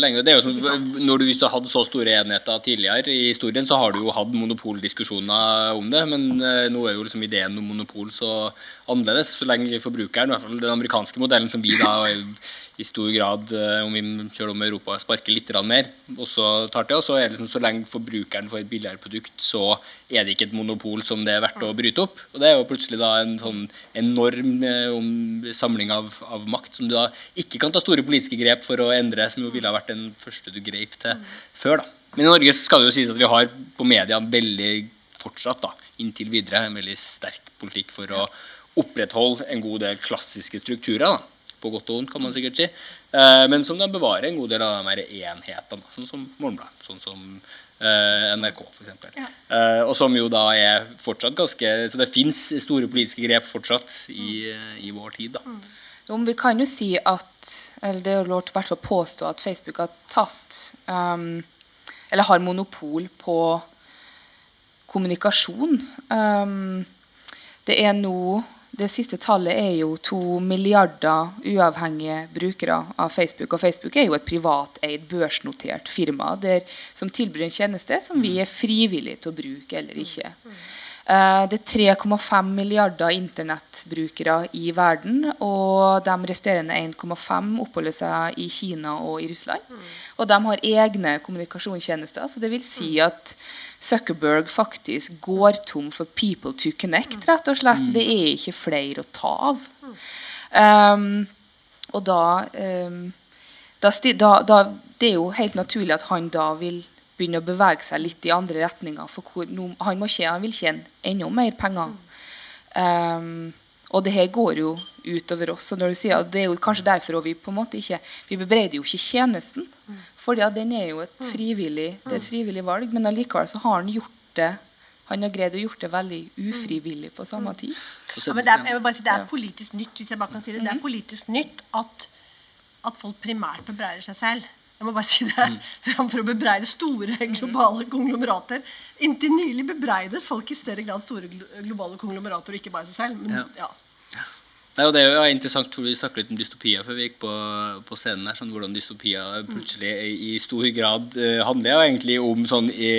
lenger. Det er jo som, når du, hvis du har hatt så store enheter tidligere i historien, så har du jo hatt monopoldiskusjoner om det, men uh, nå er jo liksom ideen om monopol så annerledes. Så lenge forbrukeren, i hvert fall den amerikanske modellen som vi da i stor grad, eh, om vi kjører om Europa, sparker litt mer, og så tar til oss, så er det liksom så lenge forbrukeren får et billigere produkt, så er det ikke et monopol som det er verdt å bryte opp. Og det er jo plutselig da en sånn enorm eh, samling av, av makt som du da ikke kan ta store politiske grep for å endre, som jo ville ha vært den første du grep til før. da. Men i Norge skal det jo sies at vi har på media veldig fortsatt, da, inntil videre, en veldig sterk politikk for å opprettholde en god del klassiske strukturer. da på godt og vondt, kan man sikkert si. Eh, men som da bevarer en god del av de her enhetene, sånn som Morgenbladet, sånn som eh, NRK f.eks. Ja. Eh, og som jo da er fortsatt ganske Så det fins store politiske grep fortsatt i, i vår tid, da. Jo, men vi kan jo si at Eller det er jo lov til å hvert fall påstå at Facebook har tatt um, Eller har monopol på kommunikasjon. Um, det er nå Det siste tallet er jo to milliarder uavhengige brukere av Facebook. Og Facebook er jo et privateid, børsnotert firma der, som tilbyr en tjeneste som vi er frivillige til å bruke eller ikke. Eh, Det er 3,5 milliarder internettbrukere i verden, og de resterende 1,5 oppholder seg i Kina og i Russland. Og de har egne kommunikasjonstjenester, så det vil si at Zuckerberg faktisk går tom for people to connect, rett og slett. Det er ikke flere å ta av. Um, og da, um, da, da, Det er jo helt naturlig at han da vil begynne å bevege seg litt i andre retninger. For hvor, no, han, tjene, han vil tjene enda mer penger. Um, og det her går jo utover oss. Og når du sier at Det er jo kanskje derfor vi på en måte ikke Vi bebreider jo ikke tjenesten. Fordi ja, den er jo et frivillig, det er et frivillig valg. Men allikevel så har han gjort det Han har greid å gjort det veldig ufrivillig på samme tid. Ja, men det er, jeg vil bare si, det er politisk nytt hvis jeg bare kan si det, det er politisk nytt at, at folk primært bebreider seg selv. Jeg må bare si det, [LAUGHS] Framfor å bebreide store globale konglomerater. Inntil nylig bebreidet folk i større grad store globale konglomerater, og ikke bare seg selv. Men, Ja. Nei, og det er jo interessant, for Vi snakket litt om dystopier før vi gikk på, på scenen. her, sånn Hvordan dystopier plutselig i, stor grad uh, handler jo egentlig om sånn i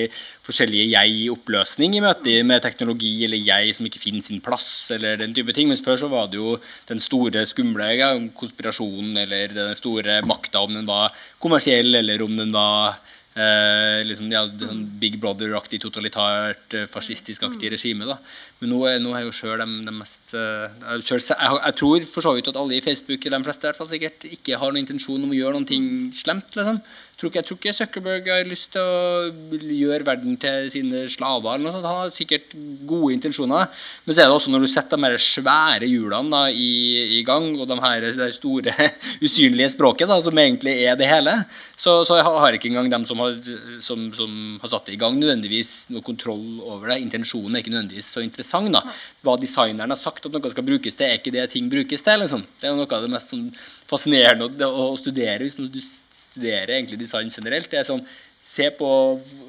forskjellige jeg i oppløsning i møte med teknologi, eller jeg som ikke finner sin plass, eller den type ting. Mens før så var det jo den store skumle konspirasjonen, eller den store makta, om den var kommersiell, eller om den var Eh, liksom, ja, sånn Big Brother-aktig, totalitært, eh, fascistisk-aktig regime. da. Men nå er, nå er jo sjøl de, de mest eh, selv, jeg, jeg tror for så vidt at alle i Facebook, de fleste i hvert fall sikkert, ikke har noen intensjon om å gjøre noe slemt. liksom. Tror ikke, jeg tror ikke Zuckerberg har lyst til å gjøre verden til sine slaver. eller noe sånt. Han har sikkert gode intensjoner. Men så er det også når du setter de her svære hjulene da, i, i gang, og de her, det store [LAUGHS] usynlige språket, da, som egentlig er det hele, så, så har ikke engang dem som har, som, som har satt det i gang, nødvendigvis noe kontroll over det. Intensjonen er ikke nødvendigvis så interessant. da. Hva designeren har sagt at noe skal brukes til, er ikke det ting brukes til. liksom. Det er noe av det mest sånn, fascinerende å, å studere hvis du studerer egentlig design generelt. det er sånn, Se på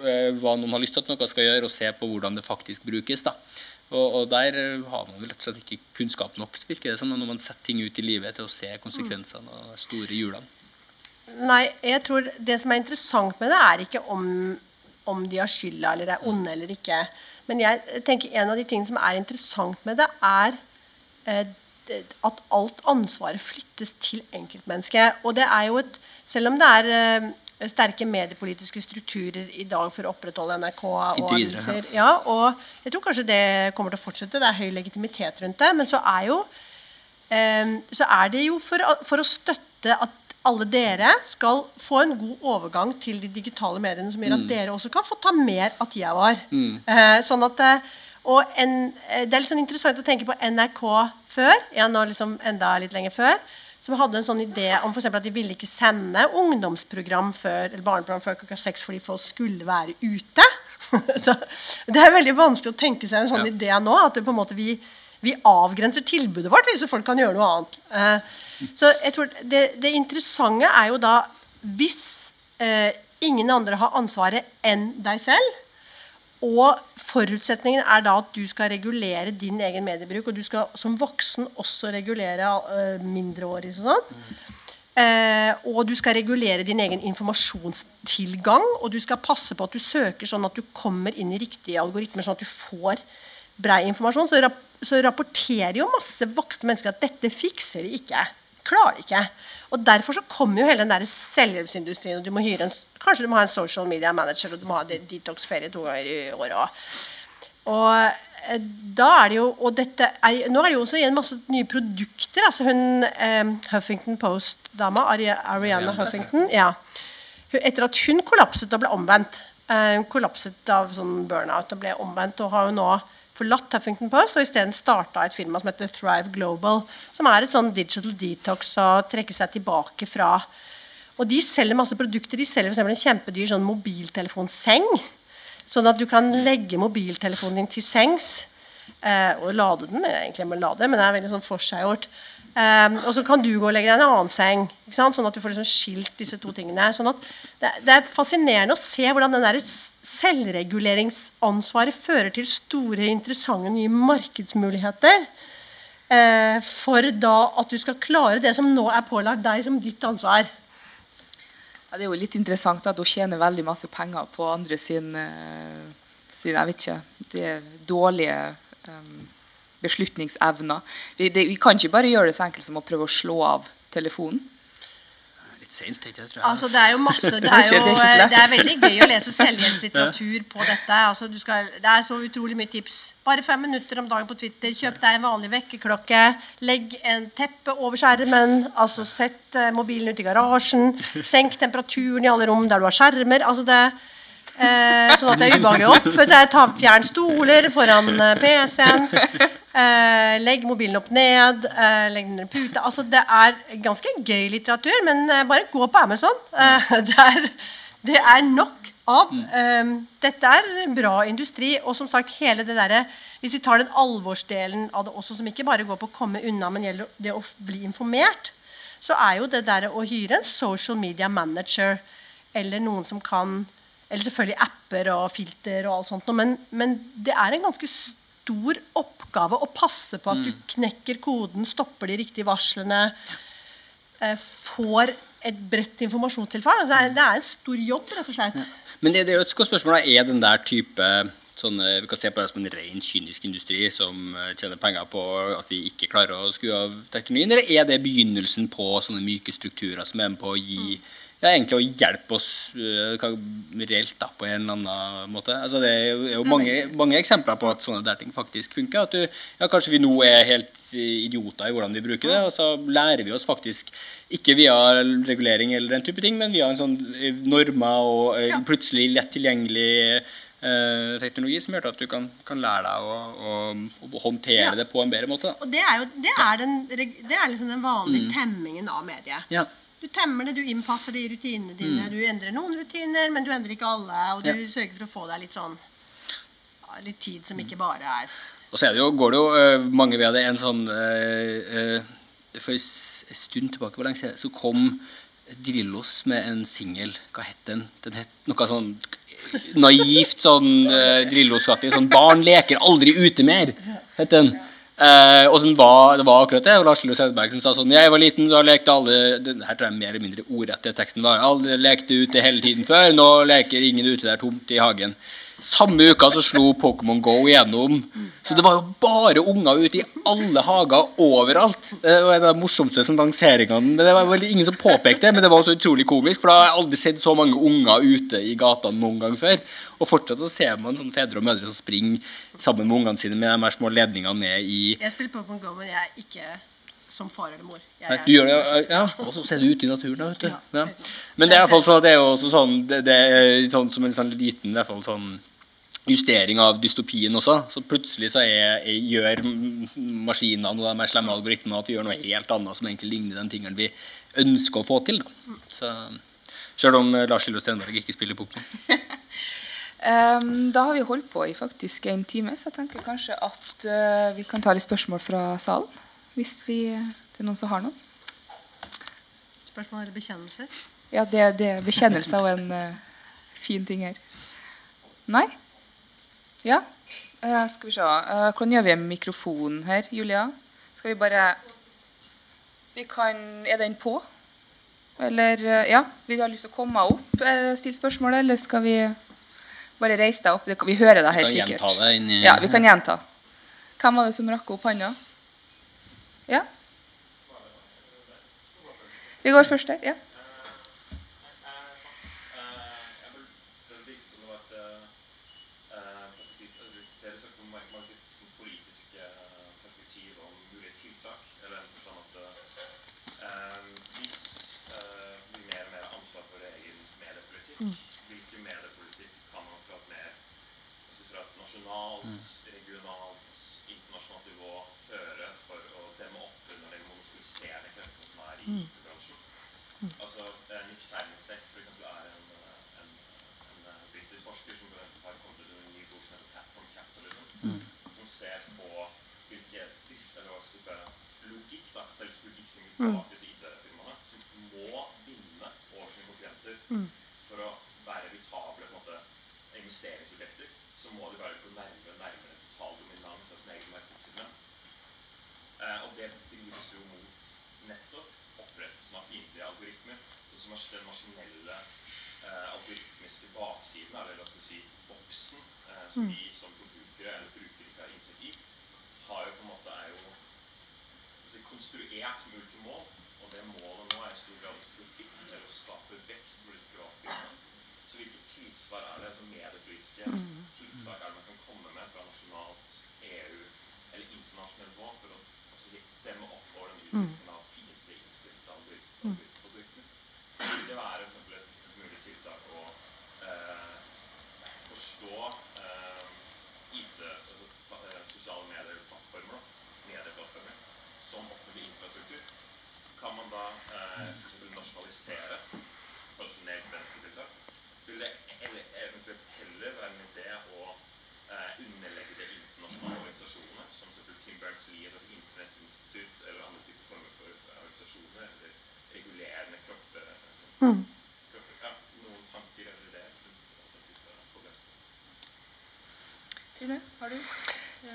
eh, hva noen har lyst til at noe skal gjøre, og se på hvordan det faktisk brukes. da. Og, og der har man rett og slett ikke kunnskap nok virker det som, når man setter ting ut i livet til å se konsekvensene av store hjulene. Nei, jeg tror det som er interessant med det, er ikke om, om de har skylda eller er onde eller ikke. Men jeg tenker en av de tingene som er interessant med det, er eh, at alt ansvaret flyttes til enkeltmennesket. Og det er jo et Selv om det er eh, sterke mediepolitiske strukturer i dag for å opprettholde NRK og aviser, ja, og jeg tror kanskje det kommer til å fortsette. Det er høy legitimitet rundt det. Men så er jo eh, så er det jo for, for å støtte at alle dere skal få en god overgang til de digitale mediene, som gjør at dere også kan få ta mer av tida vår. Eh, sånn at, og en, Det er litt sånn interessant å tenke på NRK før, ja, nå liksom enda litt lenger før, som hadde en sånn idé om for at de ville ikke sende ungdomsprogram før, eller barneprogram før klokka seks fordi folk skulle være ute. [LAUGHS] Det er veldig vanskelig å tenke seg en sånn Ja. idé nå. At det på en måte vi, vi avgrenser tilbudet vårt hvis folk kan gjøre noe annet. Eh, så jeg tror det, det interessante er jo da Hvis eh, ingen andre har ansvaret enn deg selv, og forutsetningen er da at du skal regulere din egen mediebruk, og du skal som voksen også regulere uh, mindreårige Sånn. sånn. Eh, og du skal regulere din egen informasjonstilgang, og du skal passe på at du søker sånn at du kommer inn i riktige algoritmer, sånn at du får brei informasjon. Så, rap så rapporterer jo masse voksne mennesker at dette fikser de ikke. Klarer de ikke. Og Derfor så kommer jo hele den der selvhjelpsindustrien. og du må hyre en, Kanskje du må ha en social media manager, og du må ha de- detox-ferie to ganger i året òg. Og eh, da er det jo og dette er, Nå er det jo også igjen masse nye produkter. altså Hun eh, Huffington Post-dama, Ari- Ariana Huffington ja. Etter at hun kollapset og ble omvendt eh, Hun kollapset av sånn burnout og ble omvendt, og har jo nå forlatt Huffington Post og isteden starta et firma som heter Thrive Global, som er et sånn digital detox og trekke seg tilbake fra og de selger masse produkter. De selger eksempel en kjempedyr sånn mobiltelefonseng. Sånn at du kan legge mobiltelefonen din til sengs eh, og lade den. egentlig med lade, men det er veldig sånn forseggjort. Um, og så kan du gå og legge deg i en annen seng. Ikke sant? Sånn at du får liksom skilt disse to tingene. Sånn at det, det er fascinerende å se hvordan den der selvreguleringsansvaret fører til store, interessante nye markedsmuligheter. Eh, for da at du skal klare det som nå er pålagt deg som ditt ansvar. Ja, det er jo litt interessant at hun tjener veldig masse penger på andre sin, eh, sin jeg vet ikke, det dårlige um, beslutningsevner. Vi, det, vi kan ikke bare gjøre det så enkelt som å prøve å slå av telefonen. Litt jeg. Altså, det er jo masse [LAUGHS] Det er, jo, det er lett. det er veldig gøy å lese selvhjelpslitteratur på dette. Altså, du skal, det er så utrolig mye tips. Bare fem minutter om dagen på Twitter. Kjøp deg en vanlig vekkerklokke. Legg en teppe over skjermen. Altså, sett eh, mobilen ut i garasjen. Senk temperaturen i alle rom der du har skjermer. Altså, det, eh, sånn at det er ubehagelig opp. For det er ta, Fjern stoler foran eh, PC-en. Eh, legg mobilen opp ned. Eh, legg den under puta. Altså, det er ganske gøy litteratur, men eh, bare gå på Amazon. Eh, [LAUGHS] det, er, det er nok av. Dette er bra industri. Og som sagt, hele det derre Hvis vi tar den alvorsdelen av det også, som ikke bare går på å komme unna, men gjelder det å bli informert, så er jo det der å hyre en social media manager eller noen som kan Eller selvfølgelig apper og filter og alt sånt, men, men det er en ganske stor oppgave å passe på at du knekker koden, stopper de riktige varslene, eh, får et bredt informasjonstilfang. Altså, det, er, det er en stor jobb, rett og slett. Men det, det er jo et godt spørsmål. Er den der type sånne, Vi kan se på det som en ren kynisk industri som eh, tjener penger på at vi ikke klarer å skue av teknologien, eller er det begynnelsen på sånne myke strukturer som er med på å gi ja, egentlig å hjelpe oss øh, reelt da, på en eller annen måte. Altså, det er jo, er jo mange, mange eksempler på at sånne der ting faktisk funker. At du, ja, kanskje vi nå er helt idioter i hvordan vi bruker det, og så lærer vi oss faktisk ikke via regulering eller den type ting, men via en sånn eh, normer og eh, plutselig lett tilgjengelig eh, teknologi som gjør at du kan, kan lære deg å, å, å håndtere Ja. det på en bedre måte. Da. Og det er jo det er den, det er liksom den vanlige temmingen av mediet. Ja. Du temmer det, du innpasser det i rutinene dine. Du endrer noen rutiner, men du endrer ikke alle. Og du Ja. sørger for å få deg litt sånn ja, litt tid som ikke bare er Og så er det jo, går det jo øh, mange ved det. En sånn øh, øh, For en stund tilbake hvor lenge siden, så kom Drillos med en singel. Hva het den? Den het noe sånn naivt sånn uh, Drillos-aktig. Sånn 'Barn leker aldri ute mer', het den. Eh, og var, det var akkurat det. Lars Lillo Sedberg som sa sånn Jeg var liten, så lekte alle det Her tror jeg mer eller mindre ordrett det teksten var. Alle lekte ute hele tiden før. Nå leker ingen ute der tomt i hagen. Samme uka så slo Pokémon Go igjennom. Så det var jo bare unger ute i alle hager overalt. Det var en av de morsomste som lanseringene. Men det var vel ingen som påpekte det, men det var så utrolig komisk. For da har jeg aldri sett så mange unger ute i gata noen gang før. Og fortsatt så ser man sånne fedre og mødre som springer sammen med ungene sine med de her små ledningene ned i Jeg spiller Pokémon Go, men jeg er ikke som far eller mor. Jeg Nei, du gjør det, ja. Og så ser du ute i naturen, da, vet du. Ja. Ja. Men det er i hvert fall sånn at det er jo også sånn Det, det er sånn som en sånn liten i hvert fall sånn justering av dystopien også. Så plutselig så er, er, gjør maskinene og de slemme algoritmene at vi gjør noe helt annet som egentlig ligner den tingene vi ønsker å få til. Da. Så, selv om eh, Lars Lillo Stenberg ikke spiller Pokémon. um, [LAUGHS] da har vi holdt på i faktisk en time, så jeg tenker kanskje at uh, vi kan ta litt spørsmål fra salen. Hvis vi, det er noen som har noen. Spørsmål eller bekjennelser? Ja, det, det er bekjennelser og en uh, fin ting her. Nei? Ja? Uh, skal vi se. Uh, hvordan gjør vi med mikrofonen her, Julia? Skal vi bare Vi kan Er den på? Eller uh, Ja? Du ha lyst til å komme opp stille spørsmålet, eller skal vi bare reise deg opp? Vi hører deg helt sikkert. gjenta det inni- Ja, vi kan gjenta. Hvem var det som rakk opp hånda? Ja? Vi går først der. Ja. Mm.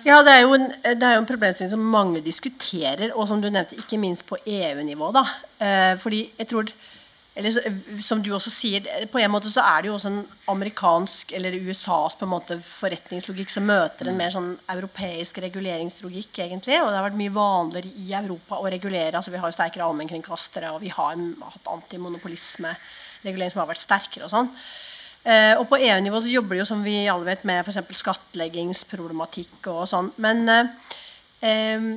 Ja, det er, jo en, er jo en problemstilling som mange diskuterer, og som du nevnte, ikke minst på EU-nivå. da. Eh, fordi jeg tror eller som du også sier, på en måte så er det jo også en amerikansk eller USAs på en måte forretningslogikk som møter en mer sånn europeisk reguleringslogikk, egentlig. Og det har vært mye vanligere i Europa å regulere. altså Vi har jo sterkere allmennkringkastere, og vi har hatt antimonopolisme-regulering som har vært sterkere og sånn. Eh, og på EU-nivå så jobber de jo som vi alle vet med f.eks. skattleggingsproblematikk og sånn. Men eh,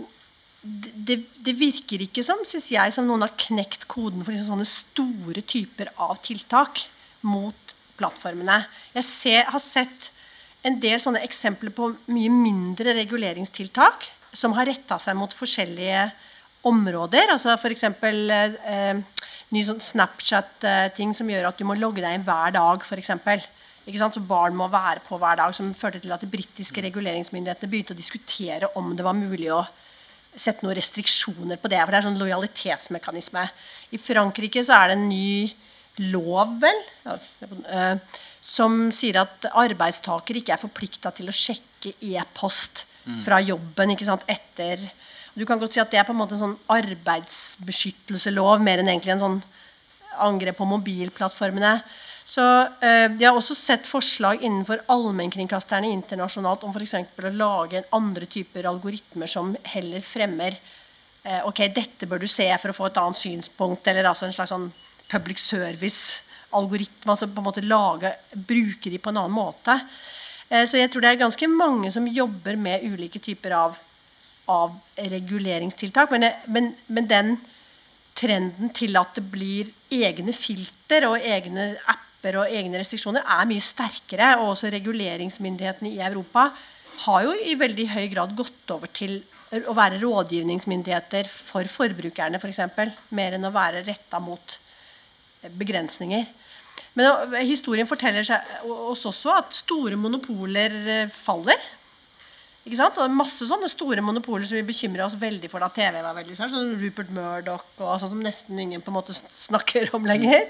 det, det virker ikke som synes jeg, som noen har knekt koden for liksom sånne store typer av tiltak mot plattformene. Jeg ser, har sett en del sånne eksempler på mye mindre reguleringstiltak som har retta seg mot forskjellige områder. altså F.eks. Eh, ny sånn Snapchat-ting som gjør at du må logge deg inn hver dag. For eksempel. ikke sant? Så barn må være på hver dag. Som førte til at de britiske reguleringsmyndighetene begynte å diskutere om det var mulig å sette noen restriksjoner på det. For det er sånn lojalitetsmekanisme. I Frankrike så er det en ny lov, vel, ja, eh, som sier at arbeidstaker ikke er forplikta til å sjekke e-post fra jobben ikke sant, etter Du kan godt si at det er på en måte en sånn arbeidsbeskyttelselov mer enn egentlig en sånn angrep på mobilplattformene. Så eh, De har også sett forslag innenfor allmennkringkasterne internasjonalt om eksempel å lage andre typer algoritmer som heller fremmer eh, ok, dette bør du se for å få et annet synspunkt, eller altså en slags sånn public service-algoritme. altså på en måte lage, Bruke de på en annen måte. Eh, så jeg tror det er ganske mange som jobber med ulike typer av, av reguleringstiltak. Men, men, men den trenden til at det blir egne filter og egne apper og egne restriksjoner, er mye sterkere. Og også reguleringsmyndighetene i Europa har jo i veldig høy grad gått over til å være rådgivningsmyndigheter for forbrukerne, f.eks. mer enn å være retta mot begrensninger. Men historien forteller oss også at store monopoler eh, faller. Ikke sant? Og det er masse sånne store monopoler som vi bekymrer oss veldig for da TV var veldig sær. Sånn Rupert Murdoch og sånn som nesten ingen på en måte snakker om lenger.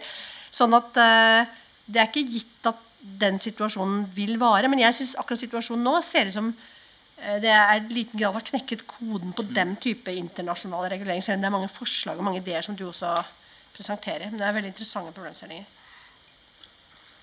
Sånn at eh, det er ikke gitt at den situasjonen vil vare. Men jeg syns akkurat situasjonen nå ser ut som eh, det er i liten grad har knekket koden på den type internasjonal regulering. Selv om det er mange forslag og mange ideer som du også presenterer. Men det er veldig interessante problemstillinger.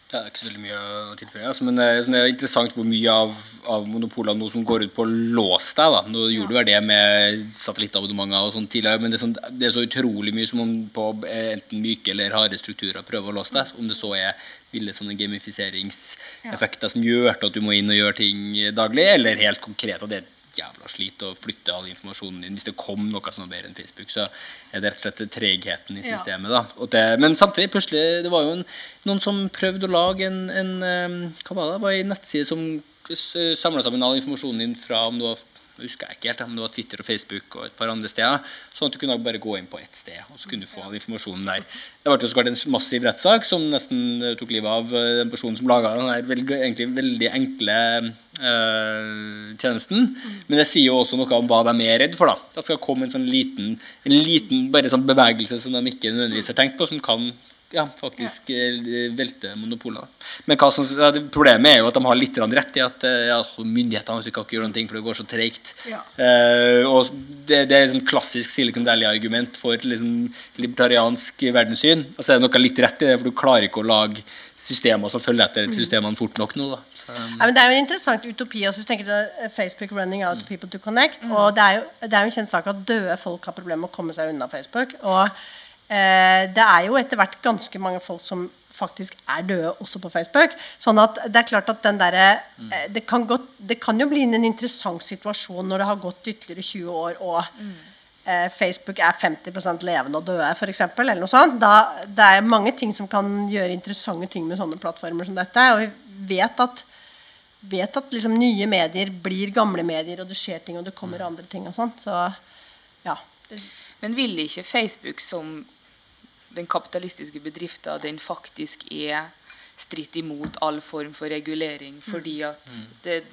Det er ikke så veldig mye å tilføye. Altså, men det er, sånn, det er interessant hvor mye av, av monopolene nå som går ut på å låse deg. Da. Nå gjorde du vel det med satellittabonnementer og sånn tidligere, men det er, sånn, det er så utrolig mye som om på eh, enten myke eller harde strukturer prøver å låse deg. Om det så er ville sånne gamifiseringseffekter som gjør at du må inn og gjøre ting daglig, eller helt konkret at det er jævla slit å flytte all informasjonen din. Hvis det kom noe som var bedre enn Facebook, så er det rett og slett tregheten i Ja. systemet. da. Og det, men samtidig, plutselig, det var jo en, noen som prøvde å lage en, en eh, hva var det, det var en nettside som samla sammen all informasjonen din fra om du var jeg husker jeg ikke helt, men det var Twitter og Facebook og et par andre steder. Sånn at du kunne bare gå inn på ett sted, og så kunne du få all informasjonen der. Det ble jo så en massiv rettssak som nesten eh, tok livet av eh, den personen som laga den veldig, egentlig veldig enkle øh, tjenesten. Men det sier jo også noe om hva de er redd for. da. Det skal komme en sånn liten, en liten bare sånn bevegelse som de ikke nødvendigvis har tenkt på, som kan ja, faktisk ja. velte monopoler. Men hva som, ja, problemet er jo at de har litt rett i at eh, ja, myndighetene kan ikke gjøre noen ting for det går så tregt. Ja. Uh, og det, det er et sånn klassisk Silicon Valley-argument for liksom, libertariansk verdenssyn. Altså, det er noe litt rett i det, for du klarer ikke å lage systemer som følger etter systemene fort nok nå. da. Så, Ja, men det er jo en interessant utopi. Altså, du tenker til Facebook 'running out people to connect'. og Det er jo det er jo en kjent sak at døde folk har problemer med å komme seg unna Facebook. Og eh, det er jo etter hvert ganske mange folk som faktisk er døde også på Facebook. sånn at det er klart at den der, eh, det, kan godt- det kan jo bli en interessant situasjon når det har gått ytterligere 20 år og eh, Facebook er 50% levende og døde, f.eks. Eller noe sånt. Da, det er mange ting som kan gjøre interessante ting med sånne plattformer som dette. Og vi vet at vet at liksom nye medier blir gamle medier, og det skjer ting, og det kommer andre ting. og sånt, så ja. Men ville ikke Facebook som den kapitalistiske bedriften den faktisk er stritt imot all form for regulering, fordi at det,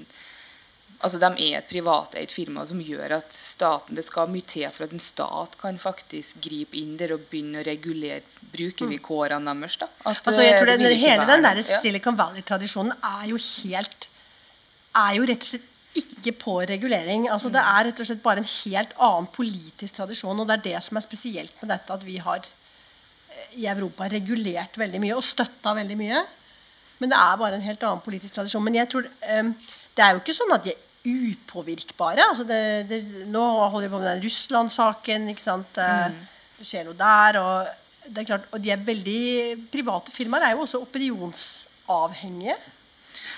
altså de er et privateid firma som gjør at staten Det skal mye til for at en stat kan faktisk gripe inn der og begynne å regulere brukervilkårene deres. da. At, altså jeg tror det, det, Hele den der. Silicon Valley-tradisjonen er jo helt er jo rett og slett ikke på regulering. altså Det er rett og slett bare en helt annen politisk tradisjon. Og det er det som er spesielt med dette, at vi har eh, i Europa regulert veldig mye og støtta veldig mye. Men det er bare en helt annen politisk tradisjon. Men jeg tror, eh, det er jo ikke sånn at de er upåvirkbare. Altså det, det, nå holder vi på med den Russland-saken. ikke sant? Eh, Det skjer noe der. Og, det er klart, og de er veldig, private firmaer er jo også opinionsavhengige.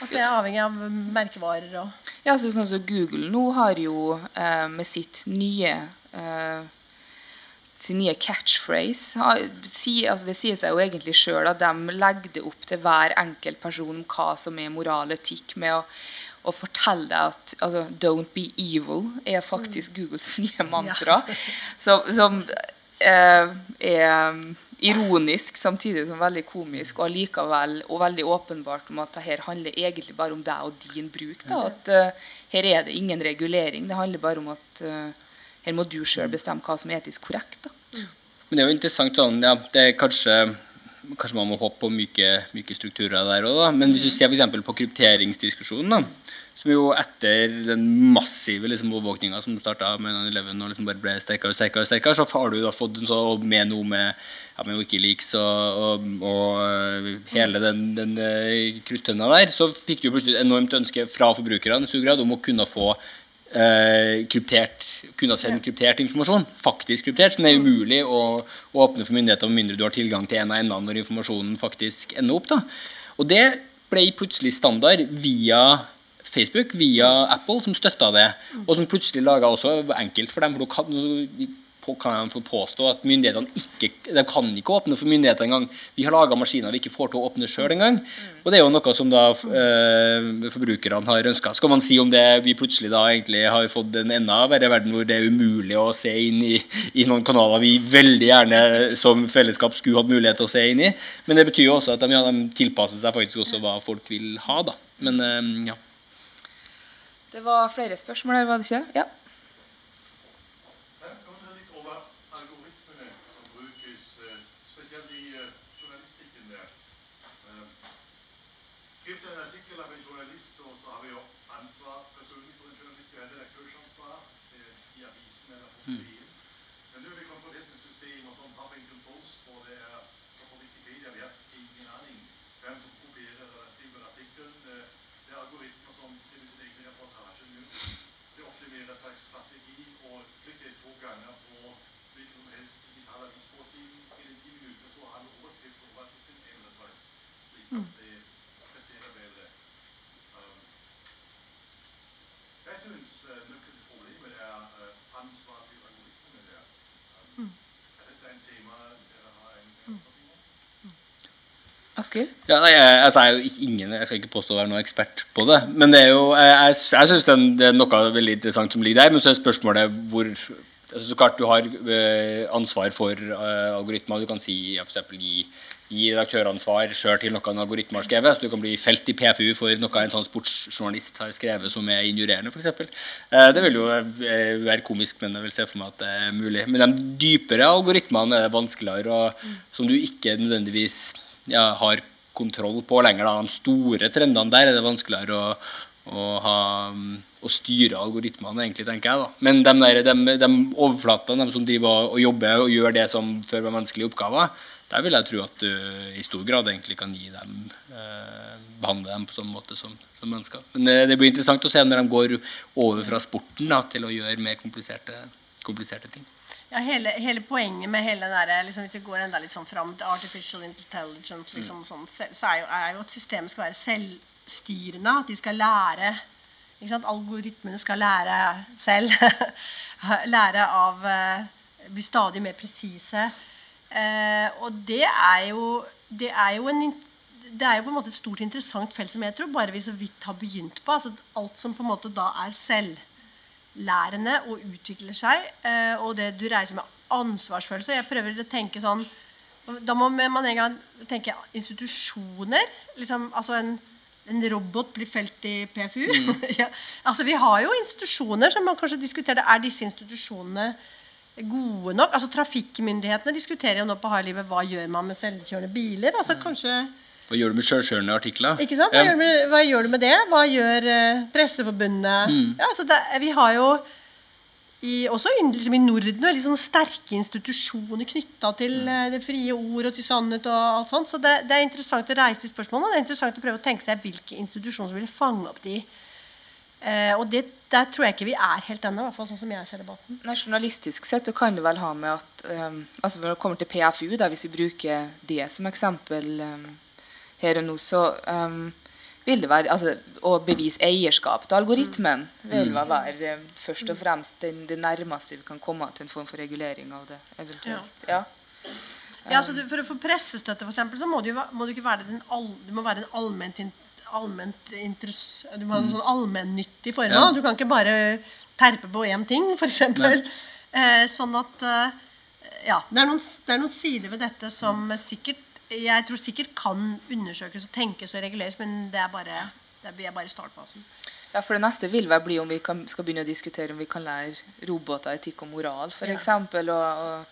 Altså Det er avhengig av merkevarer og Ja, så sånn som Google nå har jo eh, med sitt nye eh, sin nye catchphrase altså Det sier seg jo egentlig sjøl at de legger det opp til hver enkelt person om hva som er moral og etikk, med å, å fortelle deg at altså, 'don't be evil' er faktisk Googles [LAUGHS] nye mantra. Ja. som eh, er ironisk samtidig som veldig komisk, og allikevel og veldig åpenbart om at det her handler egentlig bare om deg og din bruk. Da, at uh, Her er det ingen regulering. Det handler bare om at eh, her må du sjøl bestemme hva som er etisk korrekt. Da. Men det er jo interessant sånn, ja, det er kanskje, kanskje man må håpe på myke, myke strukturer der òg. Men hvis du ser f.eks. på krypteringsdiskusjonen, da, som jo etter den massive liksom, overvåkninga som starta med 9-11 og liksom bare ble sterkere og sterkere, og sterkere, så har du da fått en sånn med noe med, ja, med Wikileaks og, og, og øh, hele den, den øh, kruttønna der, så fikk du plutselig et enormt ønske fra forbrukerne om å kunne få eh, kryptert, kunne sende kryptert informasjon. Faktisk kryptert, som det er umulig å, å åpne for myndigheter med mindre du har tilgang til en av endene når informasjonen faktisk ender opp. Da. Og det ble plutselig standard via Facebook, via Apple, som støtta det. Og som plutselig laga også enkelt for dem. for du kan, kan jeg få påstå at myndighetene ikke de kan ikke åpne for myndighetene engang. Vi har laga maskiner vi ikke får til å åpne sjøl engang. Og det er jo noe som da eh, forbrukerne har ønska. Skal man si om det vi plutselig da egentlig har fått en enda verre verden hvor det er umulig å se inn i, i noen kanaler vi veldig gjerne som fellesskap skulle hatt mulighet til å se inn i. Men det betyr jo også at de, ja, de tilpasser seg faktisk også hva folk vil ha, da. Men eh, ja. Det var flere spørsmål her, var det ikke? Ja. Jeg undrer litt over algoritmene som brukes, eh, spesielt i eh, journalistikken der. Eh, Skriver en artikkel av en journalist, så, så har vi jo ansvar personlig for en journalist. Vi har redaktørsansvar eh, i avisen eller på DN. Men nå er vi kommet på dette system og sånn Huffington Post og det er og på Wikipedia. Vi har ingen aning hvem som kopierer eller skriver artikkelen. Eh, Det er algoritmer som skriver sin egen reportasje nå. Det optimerer seg strategi og klikker to ganger på hvilken som helst digital avisforside. Innen ti minutter så har du overskrift over artikkelen eventuelt, slik at det presterer bedre. Um, jeg syns uh, nøkkelen til problemet er ansvar til algoritmene der. Um, er dette en tema dere har en en Asker? Ja, nei, jeg, altså, jeg, er jo ikke ingen, jeg skal ikke påstå å være noen ekspert på det. Men det er jo, jeg, jeg, jeg syns det er noe veldig interessant som ligger der. Men så er spørsmålet hvor altså, Så klart du har ansvar for uh, algoritmer. Du kan si ja, for eksempel, gi, gi redaktøransvar sjøl til noe en algoritme har skrevet. Så du kan bli felt i PFU for noe en sånn sportsjournalist har skrevet som er injurerende, f.eks. Eh, det vil jo eh, være komisk, men jeg vil se for meg at det er mulig. Men de dypere algoritmene er det vanskeligere, og som du ikke nødvendigvis ja, har kontroll på lenger. Da. De store trendene der er det vanskeligere å, å, ha, å styre algoritmene, egentlig, tenker jeg. Da. Men de, de, de overflatene, de som driver og, og jobber og gjør det som før var menneskelige oppgaver, der vil jeg tro at du i stor grad egentlig kan gi dem eh, behandle dem på sånn måte som, som mennesker. Men det, det blir interessant å se når de går over fra sporten da, til å gjøre mer kompliserte, kompliserte ting. Ja, hele, hele poenget med hele den der, liksom, Hvis vi går enda litt sånn fram til artificial intelligence, liksom, sånn, så er jo, er jo at systemet skal være selvstyrende. At de skal lære? Algoritmene skal lære selv. [LAUGHS] lære av eh, Bli stadig mer presise. Eh, og det er jo det er jo en det er jo på en måte et stort interessant felt som jeg tror bare vi så vidt har begynt på. altså Alt som på en måte da er selvlærende og utvikler seg, eh, og det du reiser med ansvarsfølelse. Jeg prøver å tenke sånn Da må man en gang tenke institusjoner. liksom, altså en, en robot blir felt i PFU. [LAUGHS] ja, altså Vi har jo institusjoner som man kanskje diskuterer. Er disse institusjonene gode nok? Altså Trafikkmyndighetene diskuterer jo nå på hardlivet hva gjør man med selvkjørende biler. altså kanskje Hva gjør du med sjølkjørende artikler? ikke sant? Hva, Ja. gjør, med, hva gjør du med det? Hva gjør eh, Presseforbundet? Mm. Ja, altså det, vi har jo i, også i, liksom i Norden veldig sånn sterke institusjoner knytta til eh, det frie ord og til sannhet. og alt sånt, Så det, det er interessant å reise de spørsmålene, og det er interessant å prøve å tenke seg hvilke institusjoner som vil fange opp de. Eh, og det, der tror jeg ikke vi er helt ennå, i hvert fall sånn som jeg ser debatten. Nei, Journalistisk sett så kan det vel ha med at um, altså Når det kommer til PFU, da, hvis vi bruker det som eksempel um, her og nå, så um, vil det være altså, Å bevise eierskap til algoritmen vil vel være um, først og fremst den, det nærmeste vi kan komme til en form for regulering av det. eventuelt. Ja. Ja, så du, For å få pressestøtte, for eksempel, så må du, jo må du ikke være den all, du må være en allment, in- allment Du må ha en sånn allmennyttig formål. Ja. Du kan ikke bare terpe på én ting, f.eks. Eh, sånn at eh, Ja. Det er, noen, det er noen sider ved dette som sikkert jeg tror sikkert kan undersøkes og tenkes og reguleres, men det er bare, det er, vi er bare i startfasen. Ja, for Det neste vil vel bli om vi kan, skal begynne å diskutere om vi kan lære roboter etikk og moral, f.eks. Og, og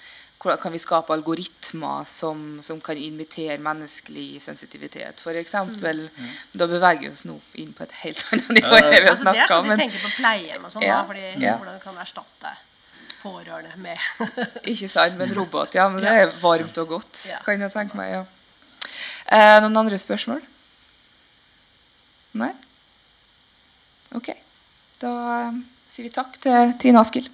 hvordan kan vi skape algoritmer som, som kan invitere menneskelig sensitivitet, f.eks. Mm. Da beveger vi oss nå inn på et helt annet nivå. Ja, ja. vi har Altså, det er sånn de tenker på pleien og sånn, Ja, da, fordi ja. hvordan kan kan erstatte pårørende med [LAUGHS] Ikke sant, men robot, ja. Men det er varmt og godt, Ja. kan jeg tenke meg. ja. Eh, noen andre spørsmål? Nei? Ok. Da eh, sier vi takk til Trine Askild.